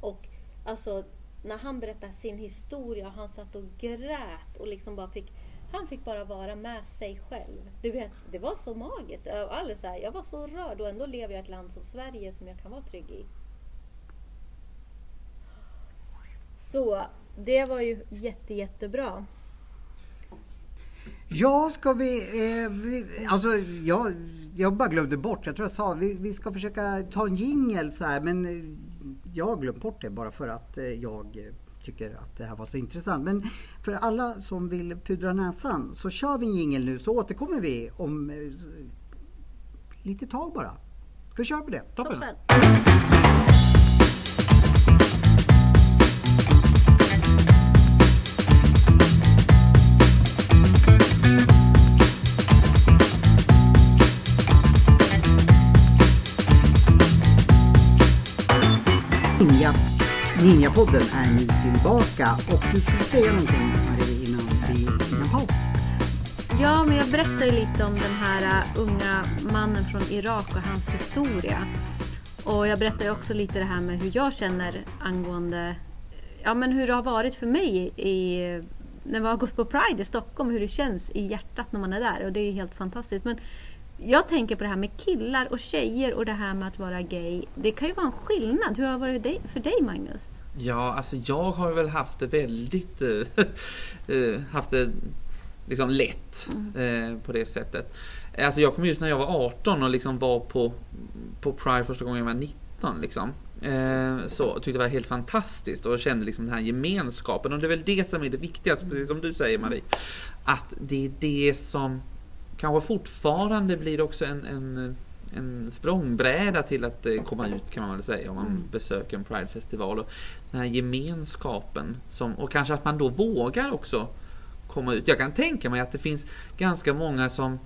Och alltså när han berättade sin historia, han satt och grät och liksom bara fick han fick bara vara med sig själv. Du vet, det var så magiskt. Jag, alldeles så här, jag var så rörd och ändå lever jag i ett land som Sverige som jag kan vara trygg i. Så det var ju jätte, jättebra. Ja, ska vi, eh, vi alltså jag, jag bara glömde bort, jag tror jag sa, vi, vi ska försöka ta en jingel så här, men jag har glömt bort det bara för att eh, jag eh, tycker att det här var så intressant. Men för alla som vill pudra näsan så kör vi en jingel nu så återkommer vi om eh, lite tag bara. Ska vi köra på det? Toppen. Toppen! Ninjapodden är nu tillbaka och du skulle säga någonting Marie innan vi innan paus. Ja, men jag berättade ju lite om den här äh, unga mannen från Irak och hans historia. Och jag berättade ju också lite det här med hur jag känner angående ja, men hur det har varit för mig i, när vi har gått på Pride i Stockholm, hur det känns i hjärtat när man är där. Och det är ju helt fantastiskt. Men jag tänker på det här med killar och tjejer och det här med att vara gay. Det kan ju vara en skillnad. Hur har det varit för dig Magnus? Ja, alltså jag har väl haft det väldigt, eh, eh, haft det liksom lätt eh, på det sättet. Alltså jag kom ut när jag var 18 och liksom var på, på Pride första gången jag var 19 liksom. Så tyckte det var helt fantastiskt och kände liksom den här gemenskapen och det är väl det som är det viktigaste, precis som du säger Marie. Att det är det som kanske fortfarande blir också en, en en språngbräda till att eh, komma ut kan man väl säga om man Mm. besöker en Pridefestival. Och den här gemenskapen som, och kanske att man då vågar också komma ut. Jag kan tänka mig att det finns ganska många som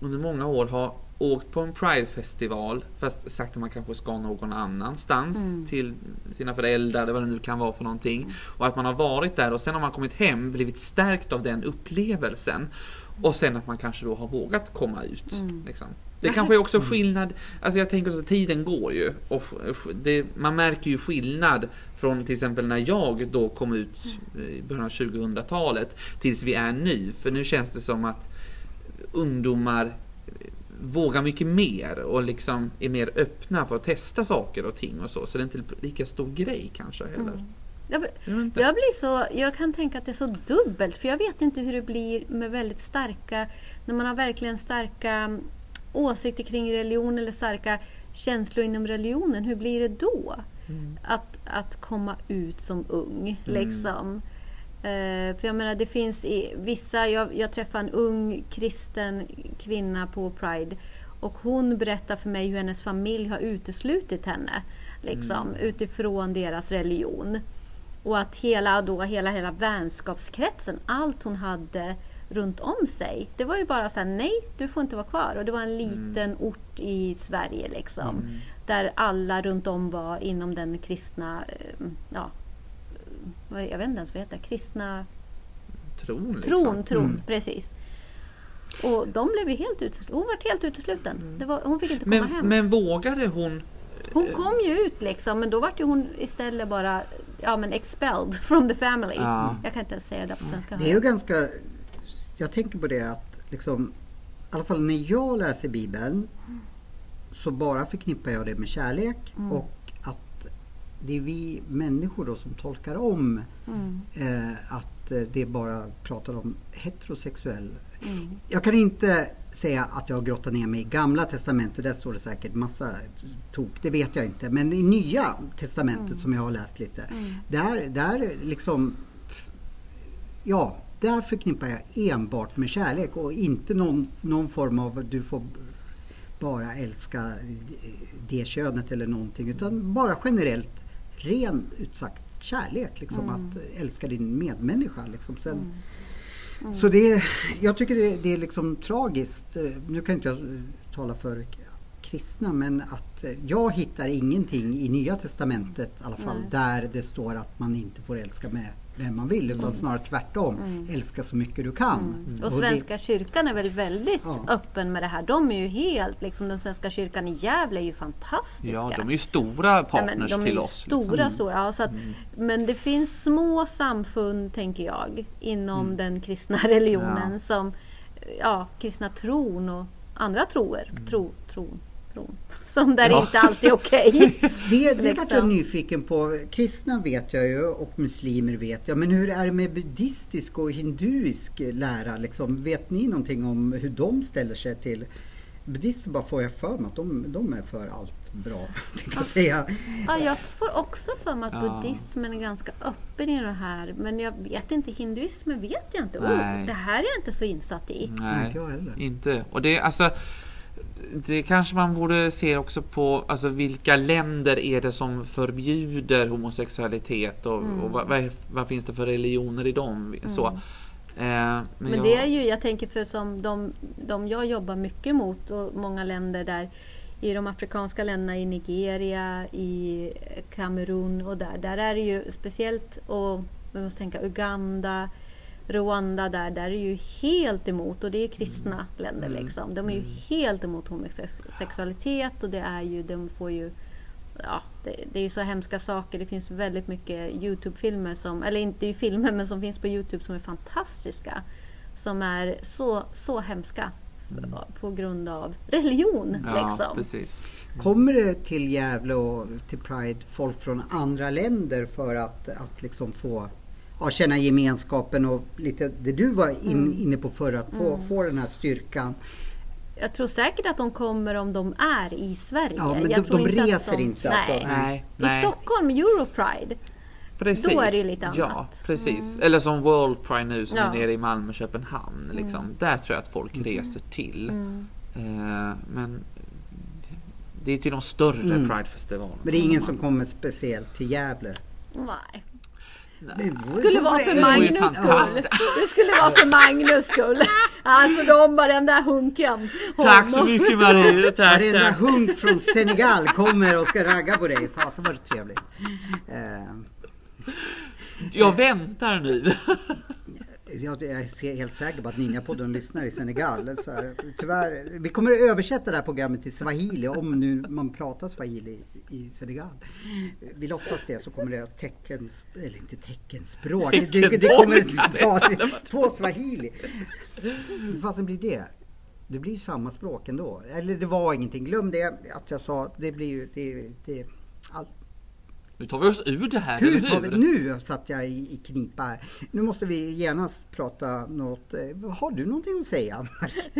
under många år har åkt på en Pridefestival fast sagt att man kanske ska någon annanstans Mm. till sina föräldrar eller vad det nu kan vara för någonting. Och att man har varit där och sen har man kommit hem blivit stärkt av den upplevelsen. Och sen att man kanske då har vågat komma ut. Mm. Liksom. Det kanske är också skillnad, alltså jag tänker så att tiden går ju. Och det, man märker ju skillnad från till exempel när jag då kom ut i början av 2000-talet tills vi är nu. För nu känns det som att ungdomar vågar mycket mer och liksom är mer öppna för att testa saker och ting och så. Så det är inte lika stor grej kanske heller. Mm. Jag, Jag jag blir så, jag kan tänka att det är så dubbelt för jag vet inte hur det blir med väldigt starka, när man har verkligen starka mm, åsikter kring religion eller starka känslor inom religionen. Hur blir det då? Mm. Att, att komma ut som ung Mm. liksom. Eh, för jag menar det finns i vissa, jag, jag träffade en ung kristen kvinna på Pride och hon berättar för mig hur hennes familj har uteslutit henne. Liksom, Mm. utifrån deras religion. Och att hela, då, hela, hela vänskapskretsen, allt hon hade runt om sig. Det var ju bara så här, nej du får inte vara kvar. Och det var en liten ort i Sverige liksom. Mm. Där alla runt om var inom den kristna, eh, ja, jag vet inte ens vad det heter, kristna Tron liksom. tron, tron, Mm. precis. Och de blev ju helt uteslutna. Hon var helt utesluten. Det var, hon fick inte komma Men, hem. men vågade hon Hon kom ju ut liksom, men då var ju hon istället bara ja, men expelled from the family. Ja. Jag kan inte ens säga det på svenska. Det är ju ganska... Jag tänker på det att liksom... I alla fall när jag läser Bibeln så bara förknippar jag det med kärlek Mm. och det är vi människor då som tolkar om Mm, eh, att eh, det bara pratar om heterosexuell mm, jag kan inte säga att jag har grottat ner mig i gamla testamentet. Där står det säkert massa tok. Det vet jag inte. Men i nya testamentet som jag har läst lite. mm. Där, där liksom... Ja, där förknippar jag enbart med kärlek och inte någon, någon form av du får bara älska det könet eller någonting. Utan bara generellt ren utsagt kärlek. Liksom, Mm. Att älska din medmänniska. Liksom. Sen, Mm. så det, jag tycker det, det är liksom tragiskt. Nu kan inte jag tala för kristna men att jag hittar ingenting i Nya Testamentet i alla fall där det står att man inte får älska med vem man vill utan snarare tvärtom. Mm. Älska så mycket du kan. Mm. Och Och Svenska kyrkan är väl väldigt Ja. öppen med det här. De är ju helt, liksom den Svenska kyrkan i Gävle är ju fantastiska. Ja, de är ju stora Ja, partners är till oss. Stora, liksom. Mm. stora. Ja, så att, Men det finns små samfund, tänker jag, inom den kristna religionen Mm. Ja. som ja, kristna tron och andra troer. Mm. Tro, tron, tron. Som där Ja. inte alltid är okej. Det, det vart jag Liksom. nyfiken på. Kristna vet jag ju och muslimer vet jag. Men hur är det med buddhistisk och hinduisk lära? Liksom, vet ni någonting om hur de ställer sig till Buddhister bara får jag för mig att de, de är för allt bra. tänkte jag säga. ja, jag får också för mig att Ja. buddhismen är ganska öppen i det här. Men jag vet inte, hinduismen vet jag inte. Oh, det här är jag inte så insatt i. Nej, Inte jag heller. inte. Och det, alltså, det kanske man borde se också på alltså, vilka länder är det som förbjuder homosexualitet och, Mm. och vad, vad, vad finns det för religioner i dem? Så. Eh, men Men jag- det är ju, jag tänker för som de, de jag jobbar mycket mot och många länder där i de afrikanska länderna, i Nigeria, i Kamerun och där. Där är det ju speciellt, och vi måste tänka Uganda, Rwanda där, där är ju helt emot och det är kristna länder liksom. De är ju helt emot homosexualitet och det är ju, de får ju Ja, det, det är ju så hemska saker. Det finns väldigt mycket Youtube-filmer som, eller inte ju filmer men som finns på Youtube som är fantastiska. Som är så, så hemska på grund av religion. ja, liksom. precis. Kommer det till Gävle och till Pride folk från andra länder för att, att liksom få ja, känna gemenskapen och lite det du var in, Mm. inne på förr, att få, få den här styrkan. Jag tror säkert att de kommer om de är i Sverige. Ja, men jag de- tror de att reser inte, alltså. Nej. Nej, I. Stockholm, Europride. Precis. Då är det ju lite Ja, annat. precis. Eller som World Pride nu som Ja. Mm. är nere i Malmö Köpenhamn. Liksom. Där tror jag att folk reser till. Eh, men det är till de större Mm. Pridefestivalerna. Men det är ingen som som kommer speciellt till Gävle. Nej. Nej. skulle vara för Det Magnus skull. Det skulle vara för Magnus skull. Alltså de bara den där hunken. Tack så mycket Marie. Tack, Varenda hunk från Senegal kommer och ska ragga på dig. Fasen vad det trevligt. Eh, Jag väntar nu. Jag är helt säker på att Ninjapodden lyssnar i Senegal. Så här, tyvärr, vi kommer att översätta det här programmet till swahili om nu man pratar swahili i, Senegal. Vi låtsas det så kommer det att teckens, eller inte teckenspråk, det, det, kommer att ta på swahili. Hur fasen blir det? Det blir ju samma språk ändå. Eller det var ingenting, glöm det att jag sa, det blir ju, det, det, allt, Nu tar vi oss ur det här, eller hur tar vi, hur? nu satt jag i, i knipa här. Nu måste vi genast prata något. eh, Har du någonting att säga?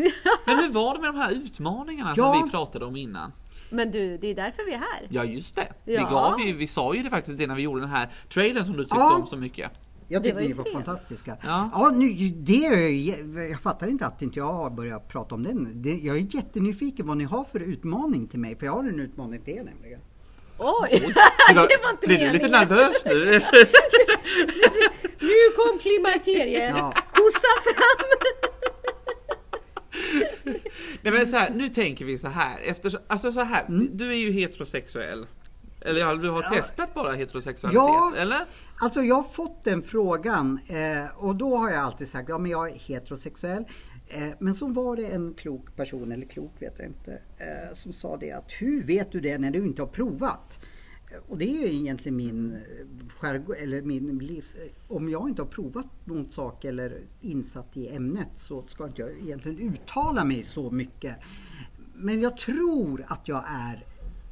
Men hur var det med de här utmaningarna Ja. som vi pratade om innan? Men du, det är därför vi är här. Ja just det. Vi, Ja. gav ju, vi sa ju det faktiskt det när vi gjorde den här trailern som du tyckte Ja. om så mycket. Jag var ju ni var trevligt. fantastiska. Ja. Ja, nu, det är, ju- jag fattar inte att inte jag har börjat prata om den. Det, jag är jättenyfiken vad ni har för utmaning till mig. För jag har en utmaning till er nämligen. Oj! Det var, inte blir du lite nervös nu? Nu kom klimakteriet. Ja. Kossa fram! Nej men så här, nu tänker vi så här. Eftersom, alltså så här, Mm. du är ju heterosexuell. Eller du har Ja. testat bara heterosexualitet, Ja. eller? Alltså jag har fått den frågan eh, och då har jag alltid sagt ja men jag är heterosexuell. Eh, men så var det en klok person, eller klok vet jag inte, eh, som sa det att hur vet du det när du inte har provat? Eh, och det är ju egentligen min skärgård, eller min livs... Om jag inte har provat någon sak eller insatt i ämnet så ska inte jag egentligen uttala mig så mycket. Men jag tror att jag är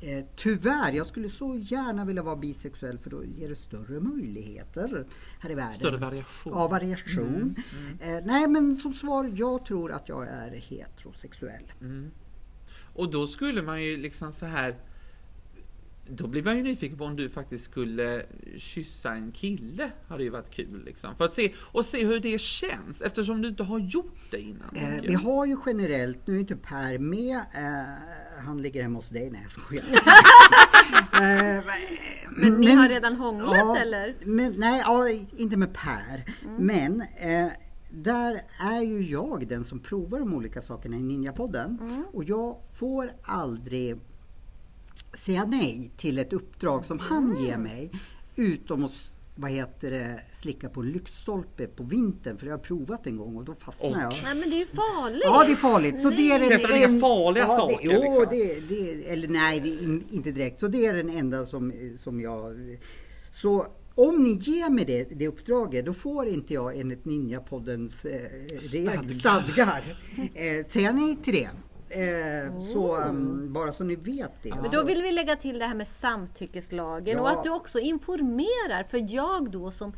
Eh, tyvärr, jag skulle så gärna vilja vara bisexuell för då ger det större möjligheter här i världen. Större variation. Ja, variation. Eh, nej men som svar, jag tror att jag är heterosexuell. Mm. Och då skulle man ju liksom så här. Då blir man ju nyfiken på om du faktiskt skulle kyssa en kille. Hade ju varit kul liksom. För att se, och se hur det känns eftersom du inte har gjort det innan. Eh, vi har ju generellt, nu är inte Per med, eh, han ligger hemma hos dig, nej jag skojar. eh, Men ni har redan hånglat eller? Men, nej, ja, inte med Per. Mm. Men eh, där är ju jag den som provar de olika sakerna i Ninjapodden. Mm. Och jag får aldrig säga nej till ett uppdrag som han Mm. ger mig. Utom att vad heter det, slicka på en lyktstolpe på vintern. För det har jag provat en gång och då fastnade Och- jag. Nej men det är ju farligt. Ja det är farligt. Så det är den Testar du inga en- farliga ja, saker, Det, jo, liksom? det, det, eller nej, det är in, inte direkt. Så det är den enda som, som jag... Så om ni ger mig det, det uppdraget, då får inte jag enligt Ninjapoddens eh, reg- stadgar eh, säga nej till det. Eh, Så um, bara så ni vet det. Men då vill vi lägga till det här med samtyckeslagen och Ja. att du också informerar. För jag då som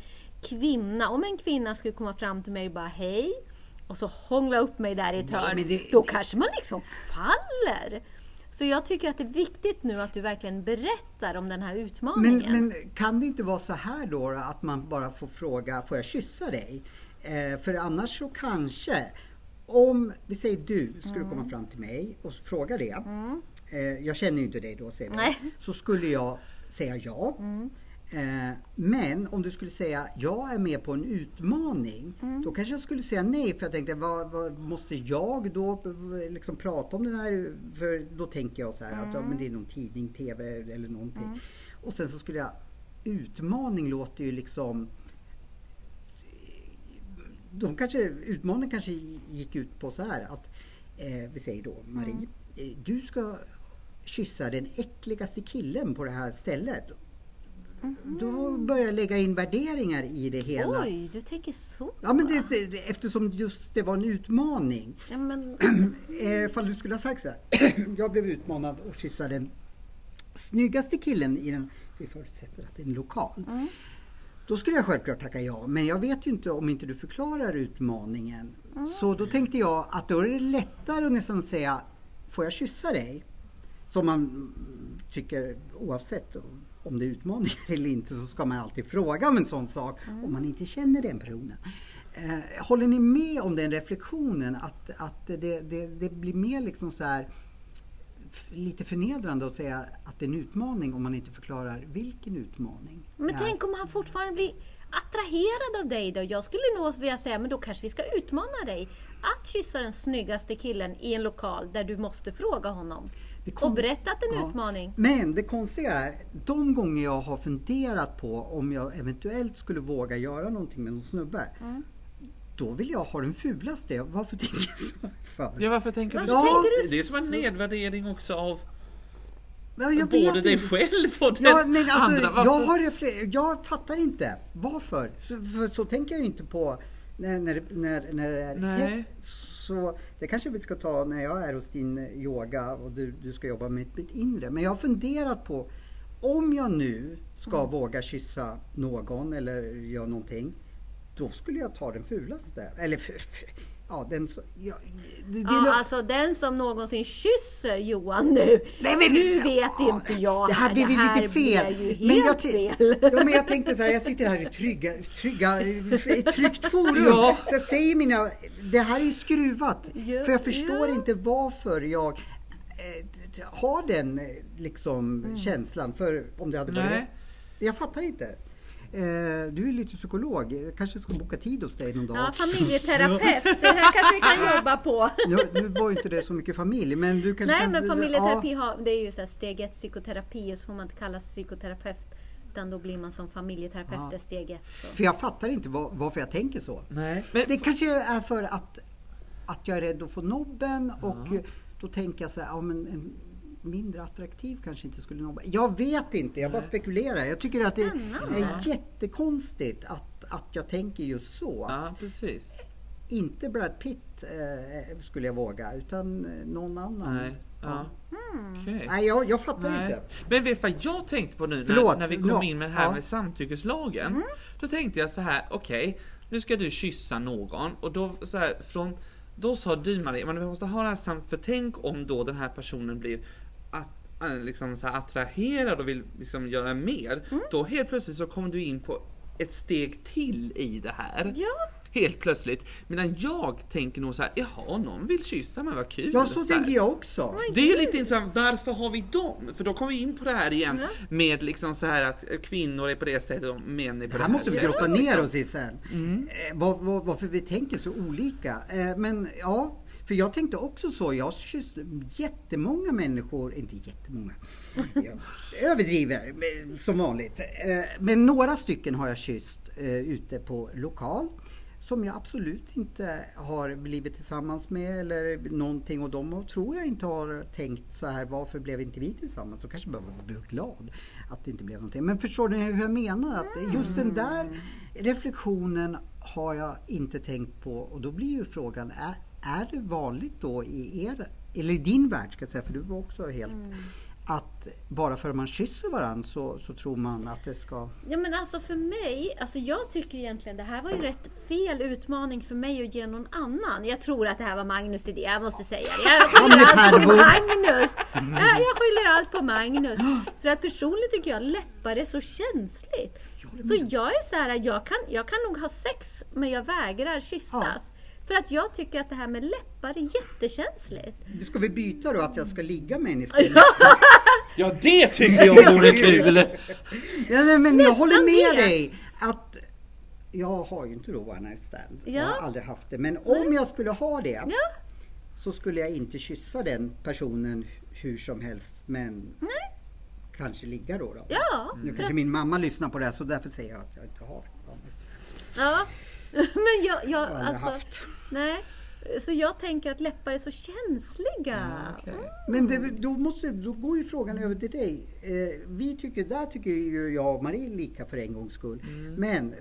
kvinna, om en kvinna skulle komma fram till mig och bara hej och så hångla upp mig där i ett hörn, men det- då kanske man liksom faller. Så jag tycker att det är viktigt nu att du verkligen berättar om den här Men, utmaningen. men kan det inte vara så här då att man bara får fråga, får jag kyssa dig? Eh, för annars så kanske, om vi säger du skulle Mm. komma fram till mig och fråga det. Eh, jag känner ju inte dig då säger. Nej. Mm. Så skulle jag säga ja. Eh, men om du skulle säga jag är med på en utmaning. Mm. Då kanske jag skulle säga nej för jag tänkte vad, vad måste jag då eh, liksom prata om den här? För då tänker jag så här att ja, men det är någon tidning, TV eller någonting. Och sen så skulle jag utmaning låter ju liksom de kanske, utmaningen kanske gick ut på så här att eh, vi säger då Marie, eh, du ska kyssa den äckligaste killen på det här stället. Då börjar jag lägga in värderingar i det hela. Oj, du tänker så. Ja men det, det, eftersom just det var en utmaning. Ja, men, Eh, ifall du skulle ha sagt så här. jag blev utmanad att kyssa den snyggaste killen i den, vi förutsätter att det är en lokal. Då skulle jag självklart tacka ja. Men jag vet ju inte om inte du förklarar utmaningen. Mm. Så då tänkte jag att då är det lättare att nästan säga Får jag kyssa dig? Som man tycker oavsett om det är utmaningar eller inte så ska man alltid fråga om en sån sak Mm. om man inte känner den personen. Eh, håller ni med om den reflektionen att, att det, det, det blir mer liksom så här lite förnedrande att säga att det är en utmaning om man inte förklarar vilken utmaning. Men tänk om han fortfarande blir attraherad av dig då? Jag skulle nog vilja säga, men då kanske vi ska utmana dig att kyssa den snyggaste killen i en lokal där du måste fråga honom. Kom- Och berätta att det är en Ja. utmaning. Men det konstiga är, de gånger jag har funderat på om jag eventuellt skulle våga göra någonting med någon snubbe. Mm. Då vill jag ha den fulaste. Varför tänker jag så? För? Ja, varför tänker du Varför så? tänker du Det är som en nedvärdering också av Ja, jag både dig inte. själv och den Ja, men alltså, andra. Varför? jag, har refle- jag fattar inte varför. Så, för så tänker jag inte på när, när, när, när det är Nej. het. Så det kanske vi ska ta när jag är hos din yoga och du, du ska jobba med mitt inre. Men jag har funderat på om jag nu ska Mm. våga kyssa någon eller göra någonting. Då skulle jag ta den fulaste. Eller ja, den så, ja, det, det, Ja, alltså den som någonsin kysser Johan nu. Nej, men- nu vet Ja, inte jag Det här ju lite fel. blir ju men, jag helt fel. ja, men jag tänkte så här, jag sitter här i trygga, trygga, ett tryggt forum. Ja. Så jag säger mina, det här är ju skruvat. Ja, för jag förstår ja. inte varför jag t- har den eh, liksom Mm. känslan. För om det hade varit... Nej. Jag fattar inte. Eh, du är lite psykolog. Jag kanske ska boka tid hos dig någon dag. Ja, familjeterapeut, det här kanske vi kan jobba på. Nu, nu var ju inte det så mycket familj, men du kanske Nej kan, men familjeterapi ja. har, det är ju så här steg ett psykoterapi och så får man inte kallas psykoterapeut. Utan då blir man som familjeterapeut Ja. steg ett. Så. För jag fattar inte var, varför jag tänker så. Nej. Men, Det kanske är för att, att jag är rädd att få nobben och då tänker jag så här, ja men en mindre attraktiv kanske inte skulle nobba. Jag vet inte, jag bara spekulerar. Jag tycker att det Spännande. är jättekonstigt att, att jag tänker just så. ja, precis. Inte Brad Pitt eh, skulle jag våga, utan eh, någon annan. Nej. Ja. Okej. Nej, jag, jag fattar Nej. inte. Men vet du vad jag tänkte på nu när, Förlåt, när vi kom in med det här ja. med samtyckeslagen? Då tänkte jag så här, okej, nu ska du kyssa någon och då så här, från då sa du Maria, men vi måste ha det här samt för tänk om då den här personen blir liksom så här attraherad och vill liksom göra mer. Då helt plötsligt så kommer du in på ett steg till i det här. Ja. Helt plötsligt. Medan jag tänker nog så här, jaha någon vill kyssa mig, vad kul. Ja, så här. tänker jag också. Det är ju lite intressant, varför har vi dem? För då kommer vi in på det här igen Ja. med liksom så här att kvinnor är på det sättet och män är på Det det här måste vi grotta ner oss i sen. Mm. Eh, var, var, varför vi tänker så olika. Eh, men ja, för jag tänkte också så. Jag har kysst jättemånga människor, inte jättemånga, jag överdriver som vanligt. Eh, men några stycken har jag kysst eh, ute på lokal. Som jag absolut inte har blivit tillsammans med eller någonting och de tror jag inte har tänkt så här varför blev inte vi tillsammans? Så kanske behöver bli glad att det inte blev någonting. Men förstår ni hur jag menar? Att just den där reflektionen har jag inte tänkt på och då blir ju frågan, är, är det vanligt då i er, eller i din värld ska jag säga, för du var också helt, att bara för att man kysser varandra så, så tror man att det ska... Ja men alltså för mig, alltså jag tycker egentligen det här var ju rätt fel utmaning för mig att ge någon annan. Jag tror att det här var Magnus idé, jag måste säga det. Jag skyller allt på. Magnus! Ja, jag skyller allt på Magnus. För att personligen tycker jag läppar är så känsligt. Så jag är så här, jag kan, jag kan nog ha sex men jag vägrar kyssas. För att jag tycker att det här med läppar är jättekänsligt. Ska vi byta då att jag ska ligga med en istället? Ja det tycker jag vore kul! Ja, nej, men jag håller med det. dig att jag har ju inte då one night stand. Jag Ja. har aldrig haft det. Men om jag skulle ha det Ja. så skulle jag inte kyssa den personen hur som helst. Men kanske ligga då. då. Ja, Nu kanske min mamma lyssnar på det här så därför säger jag att jag inte har one night stand. Ja, men jag, jag Jag alltså, haft. nej. Så jag tänker att läppar är så känsliga. okej. Men det, då, måste, då går ju frågan över till dig. Eh, vi tycker, där tycker ju jag och Marie lika för en gångs skull. Men eh,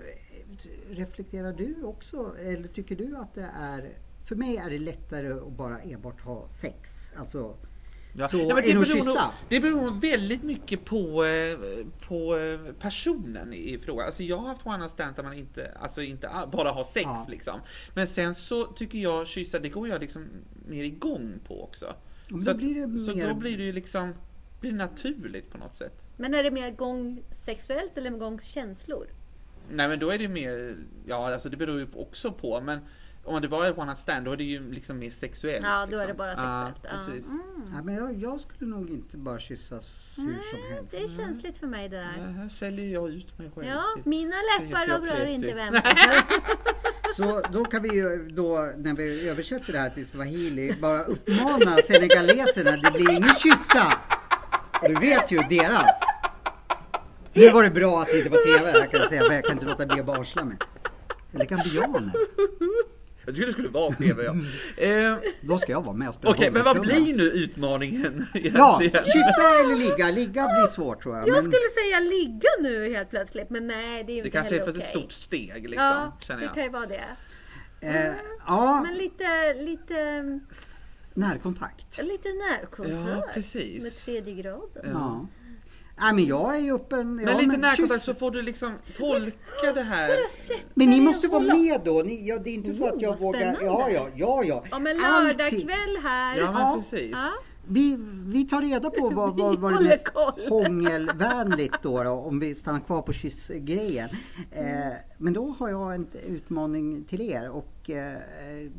reflekterar du också, eller tycker du att det är, för mig är det lättare att bara enbart ha sex. Alltså Ja. Så Nej, men det, beror nog, det beror nog väldigt mycket på, eh, på eh, personen i fråga. Alltså jag har haft one night stand där man inte, alltså inte all- bara har sex Ja. liksom. Men sen så tycker jag kyssa, det går jag liksom mer igång på också. men så då blir det så mer- då blir det ju liksom blir naturligt på något sätt. Men är det mer igång sexuellt eller igång känslor? Nej men då är det mer, ja alltså det beror ju också på men om det bara är one night stand då är det ju liksom mer sexuellt. Ja, då är liksom. det bara sexuellt. Ja, precis. Mm. Ja, men jag, jag skulle nog inte bara kyssas hur som helst. Det är känsligt för mig det där. Ja, här säljer jag ut mig själv. Ja, till- mina läppar rör inte vem som Så då kan vi ju då när vi översätter det här till swahili bara uppmana senegaleserna, det blir ingen kyssa. Du vet ju deras. Nu var det bra att det inte var TV här kan jag säga, för jag kan inte låta bli att barsla mig. Eller gambianer. Jag tycker det skulle vara TV ja. Eh, Då ska jag vara med och spela Okej, men vad blir nu utmaningen Ja, egentligen? kyssa eller ligga. Ligga blir svårt tror jag. Jag men- skulle säga ligga nu helt plötsligt, men nej det är ju Det inte kanske är heller för ett okej. stort steg liksom, Ja, känner det jag. kan ju vara det. Eh, ja, Men lite, lite, närkontakt. lite närkontakt Ja, precis. med tredje graden. Ja. Nej men jag är ju öppen. Men ja, lite närkontakt så får du liksom tolka det här. Men ni måste vara med då. Ni, ja, det är inte så att jag Oh, vågar. Ja, spännande. ja, ja, ja. Ja men Alltid. lördagkväll här. Ja, men Ja. precis. Ja. Vi, vi tar reda på vad, vad, vad det mest hångelvänligt då, då om vi stannar kvar på kyssgrejen. Eh, men då har jag en utmaning till er och eh,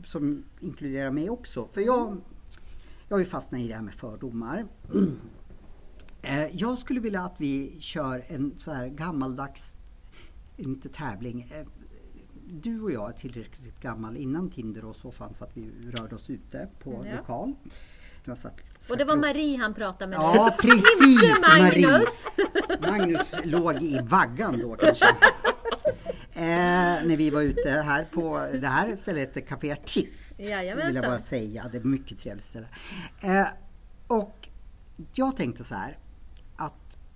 som inkluderar mig också. För jag, jag har ju fastnat i det här med fördomar. Eh, jag skulle vilja att vi kör en så här gammaldags, inte tävling. Eh, du och jag är tillräckligt gammal innan Tinder och så fanns att vi rörde oss ute på Ja. lokal. Har satt, Och det var satt- Marie han pratade med Ja, nu. precis Inte Marie. Magnus. Magnus låg i vaggan då kanske. Eh, när vi var ute här på det här stället heter Café Artist. Så vill jag Jajamensan. bara säga. Det är ett mycket trevligt ställe. Eh, och jag tänkte så här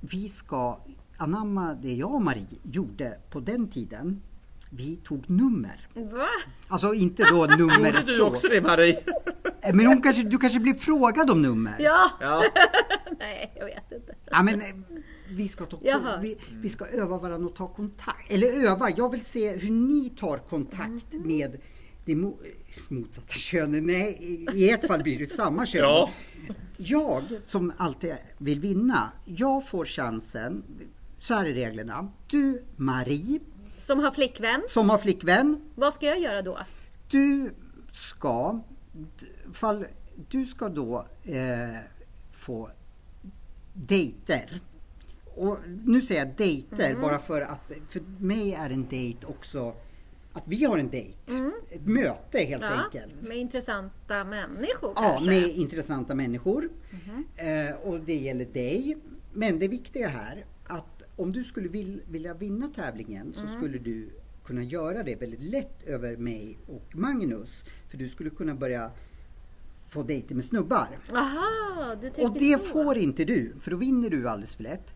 vi ska anamma det jag och Marie gjorde på den tiden. Vi tog nummer. Va? Alltså inte då nummer Gjorde du så. också det Marie? Eh, Men hon kanske, du kanske blir frågad om nummer? Ja. Ja. Nej, jag vet inte. Ja, men, eh, vi, ska ta, vi, vi ska öva varandra och ta kontakt. Eller öva, jag vill se hur ni tar kontakt Mm. med det mo, motsatta könet. Nej, i, i ert fall blir det samma kön. Ja. Jag som alltid vill vinna, jag får chansen. Så här är reglerna. Du, Marie, Som har flickvän. som har flickvän. Vad ska jag göra då? Du ska, fall, du ska då eh, få dejter. Och nu säger jag dejter bara för att för mig är en dejt också att vi har en dejt. Ett möte helt Ja, enkelt. med intressanta människor Ja, kanske. med intressanta människor. Eh, och det gäller dig. Men det viktiga här att om du skulle vil, vilja vinna tävlingen så skulle du kunna göra det väldigt lätt över mig och Magnus. För du skulle kunna börja få dejter med snubbar. Aha, du tänkte Och det så. får inte du, för då vinner du alldeles för lätt.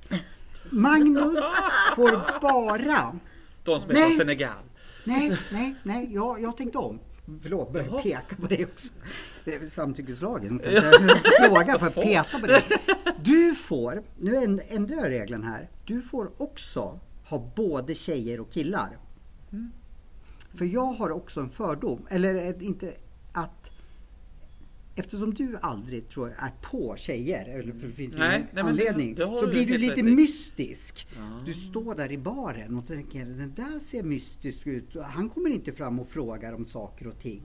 Magnus får bara De som är Nej. från Senegal. Nej, nej, nej, jag, jag tänkte om. Förlåt, började Jaha. peka på det också. Det är samtyckeslagen. Fråga för att peta på det. Du får, nu änd- ändrar jag regeln här. Du får också ha både tjejer och killar. För jag har också en fördom, eller inte Eftersom du aldrig tror jag är på tjejer, eller för det finns Nej, ingen nej, men anledning, det så blir du lite rätt mystisk. Ja. Du står där i baren och tänker den där ser mystisk ut. Han kommer inte fram och frågar om saker och ting.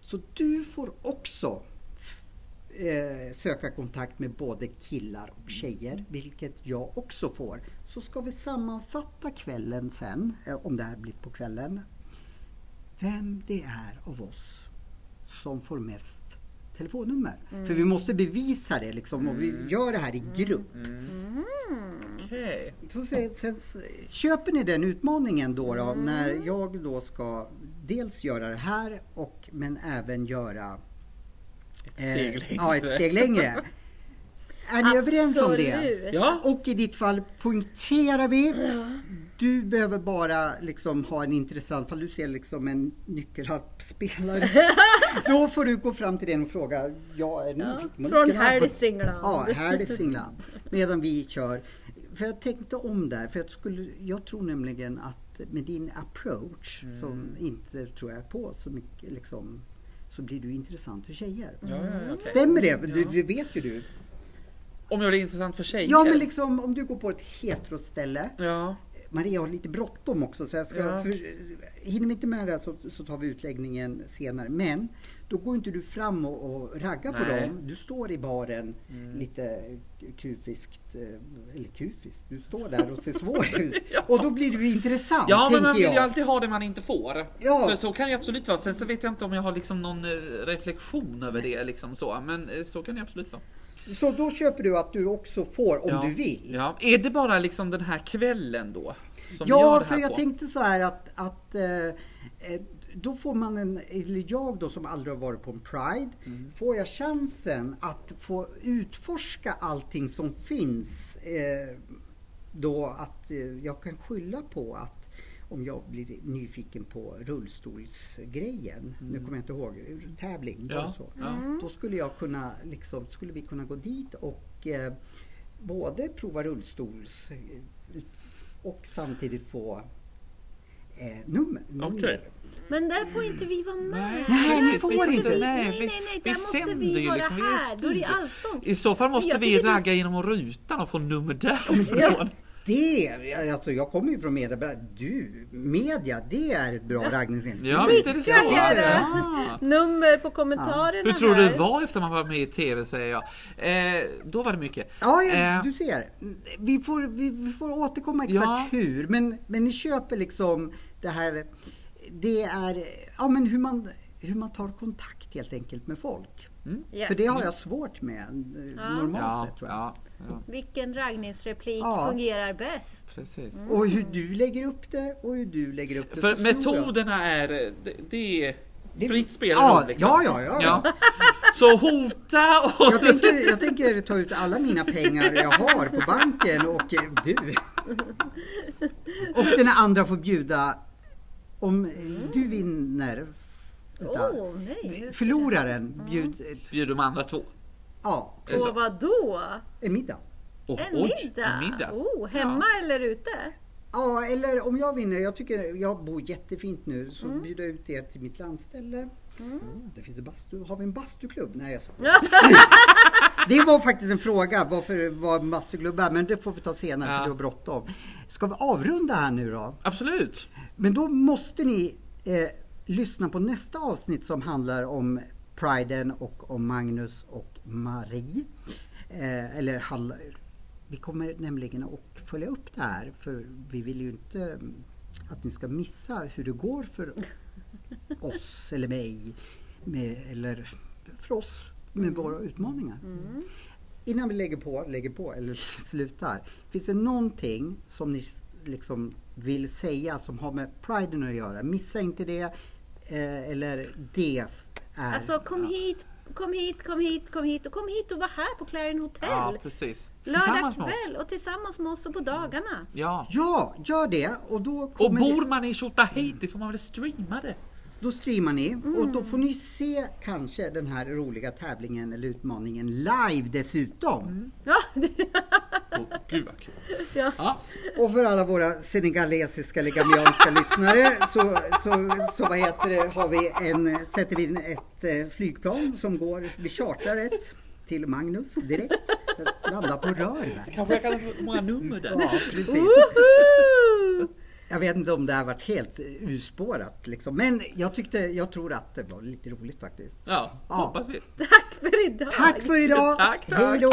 Så du får också eh, söka kontakt med både killar och tjejer, vilket jag också får. Så ska vi sammanfatta kvällen sen, eh, om det här blir på kvällen. Vem det är av oss som får mest telefonnummer. För vi måste bevisa det liksom och vi gör det här i grupp. Okej. Så sen, sen, köper ni den utmaningen då, då när jag då ska dels göra det här och men även göra Ett steg längre. Ja, ett steg längre. Är ni överens om det? Absolut. Ja. Och i ditt fall poängterar vi. Du behöver bara liksom ha en intressant, fall du ser liksom en nyckelharpspelare. Då får du gå fram till den och fråga. Jag är Ja, från. Hälsingland. Ja, Hälsingland. Medan vi kör. För jag tänkte om där, för jag, skulle, jag tror nämligen att med din approach, Mm. som inte tror jag på så mycket, liksom, så blir du intressant för tjejer. Ja, okej. Stämmer det? Du, det vet ju du. Om jag blir intressant för tjejer? Ja, men liksom om du går på ett heteroställe. Ja. Maria har lite bråttom också så jag ska, Ja. för, hinner vi inte med det här så, så tar vi utläggningen senare. Men då går inte du fram och, och raggar på Nej. dem. Du står i baren Mm. lite kufiskt, eh, eller kufiskt, du står där och ser svår ut. Ja. Och då blir du intressant, Ja, men man vill jag. ju alltid ha det man inte får. Ja. Så, så kan det absolut vara. Sen så vet jag inte om jag har liksom någon eh, reflektion över det liksom så. Men eh, så kan det absolut vara. Så då köper du att du också får om ja. du vill. Ja. Är det bara liksom den här kvällen då? Ja, för jag på? tänkte så här att, att eh, eh, då får man en, eller jag då som aldrig har varit på en Pride, Mm. får jag chansen att få utforska allting som finns. Eh, då att eh, jag kan skylla på att om jag blir nyfiken på rullstolsgrejen, nu kommer jag inte ihåg, tävling, Mm. Ja, så? ja. Då skulle jag kunna, liksom, skulle vi kunna gå dit och eh, både prova rullstols eh, och samtidigt få eh, nummer. nummer. Okej. Men där får inte vi vara med. Nej, Nej, får Vi inte. Nej, Nej, vi, nej, nej, vi där måste vi ju vara liksom. Vi är här. Då är det allsång. I så fall måste vi ragga genom rutan och få nummer därifrån. Det, alltså jag kommer ju från media, du, media, det är ett bra raggningsinstrument. Ja, visst är det så. Ja. Nummer på kommentarerna Hur tror du det var efter man var med i TV säger jag? Eh, då var det mycket. Ja, ja, Eh, du ser. Vi får, vi, vi får återkomma exakt Ja. hur, men, men ni köper liksom det här, det är, ja men hur man, hur man tar kontakt helt enkelt med folk. Mm. Yes. För det har jag svårt med eh, Ja. normalt Ja, sett tror jag. ja, ja, Vilken raggningsreplik Ja. fungerar bäst? precis. Och hur du lägger upp det och hur du lägger upp det. För metoderna är, eh, det, det är Det- fritt spel. Ja, liksom. ja, ja, ja, ja. Så hota och... Jag tänker, jag tänker ta ut alla mina pengar jag har på banken och eh, du. Och den andra får bjuda om du vinner. Åh, nej. Förloraren bjud, Bjud de andra två. ja, På vad då? en middag. Oh, En oj, middag? En middag. Oh, hemma eller ute? Ja, eller om jag vinner, jag tycker jag bor jättefint nu, så bjuder jag ut er till mitt landställe. Mm, det finns en bastu, har vi en bastuklubb? Nej jag skojar. Det var faktiskt en fråga varför var en bastuklubb här, men det får vi ta senare Ja. för det var bråttom. Ska vi avrunda här nu då? Absolut. Men då måste ni eh, lyssna på nästa avsnitt som handlar om Priden och om Magnus och Marie. Eh, eller hall- vi kommer nämligen att följa upp det här för vi vill ju inte mm, att ni ska missa hur det går för oss eller mig med, eller för oss med våra utmaningar. Innan vi lägger på, lägger på eller slutar. Finns det någonting som ni liksom vill säga som har med priden att göra? Missa inte det. Eh, eller det är... Alltså kom hit, kom hit, kom hit, kom hit och kom hit och var här på Clarion Hotel. Ja, precis. Lördag kväll och tillsammans med oss och på dagarna. Ja. Ja, gör det. Och då Och bor man i Tjotahejti får man väl streama det? Då streamar ni och Mm. då får ni se kanske den här roliga tävlingen eller utmaningen live dessutom. Ja, det, Åh, gud vad kul. ja. Ja. Och för alla våra senegalesiska eller gambianska lyssnare så, så, så vad heter det, har vi en, sätter vi in ett eh, flygplan som går, vi chartrar ett till Magnus direkt. Landar på Rörberg. Kanske jag kan få många nummer där. Ja, precis. Woho! Jag vet inte om det har varit helt urspårat liksom. Men jag tyckte, jag tror att det var lite roligt faktiskt. Ja, Ja. hoppas vi. Tack för idag! Tack för idag! Tack, tack. Hej då!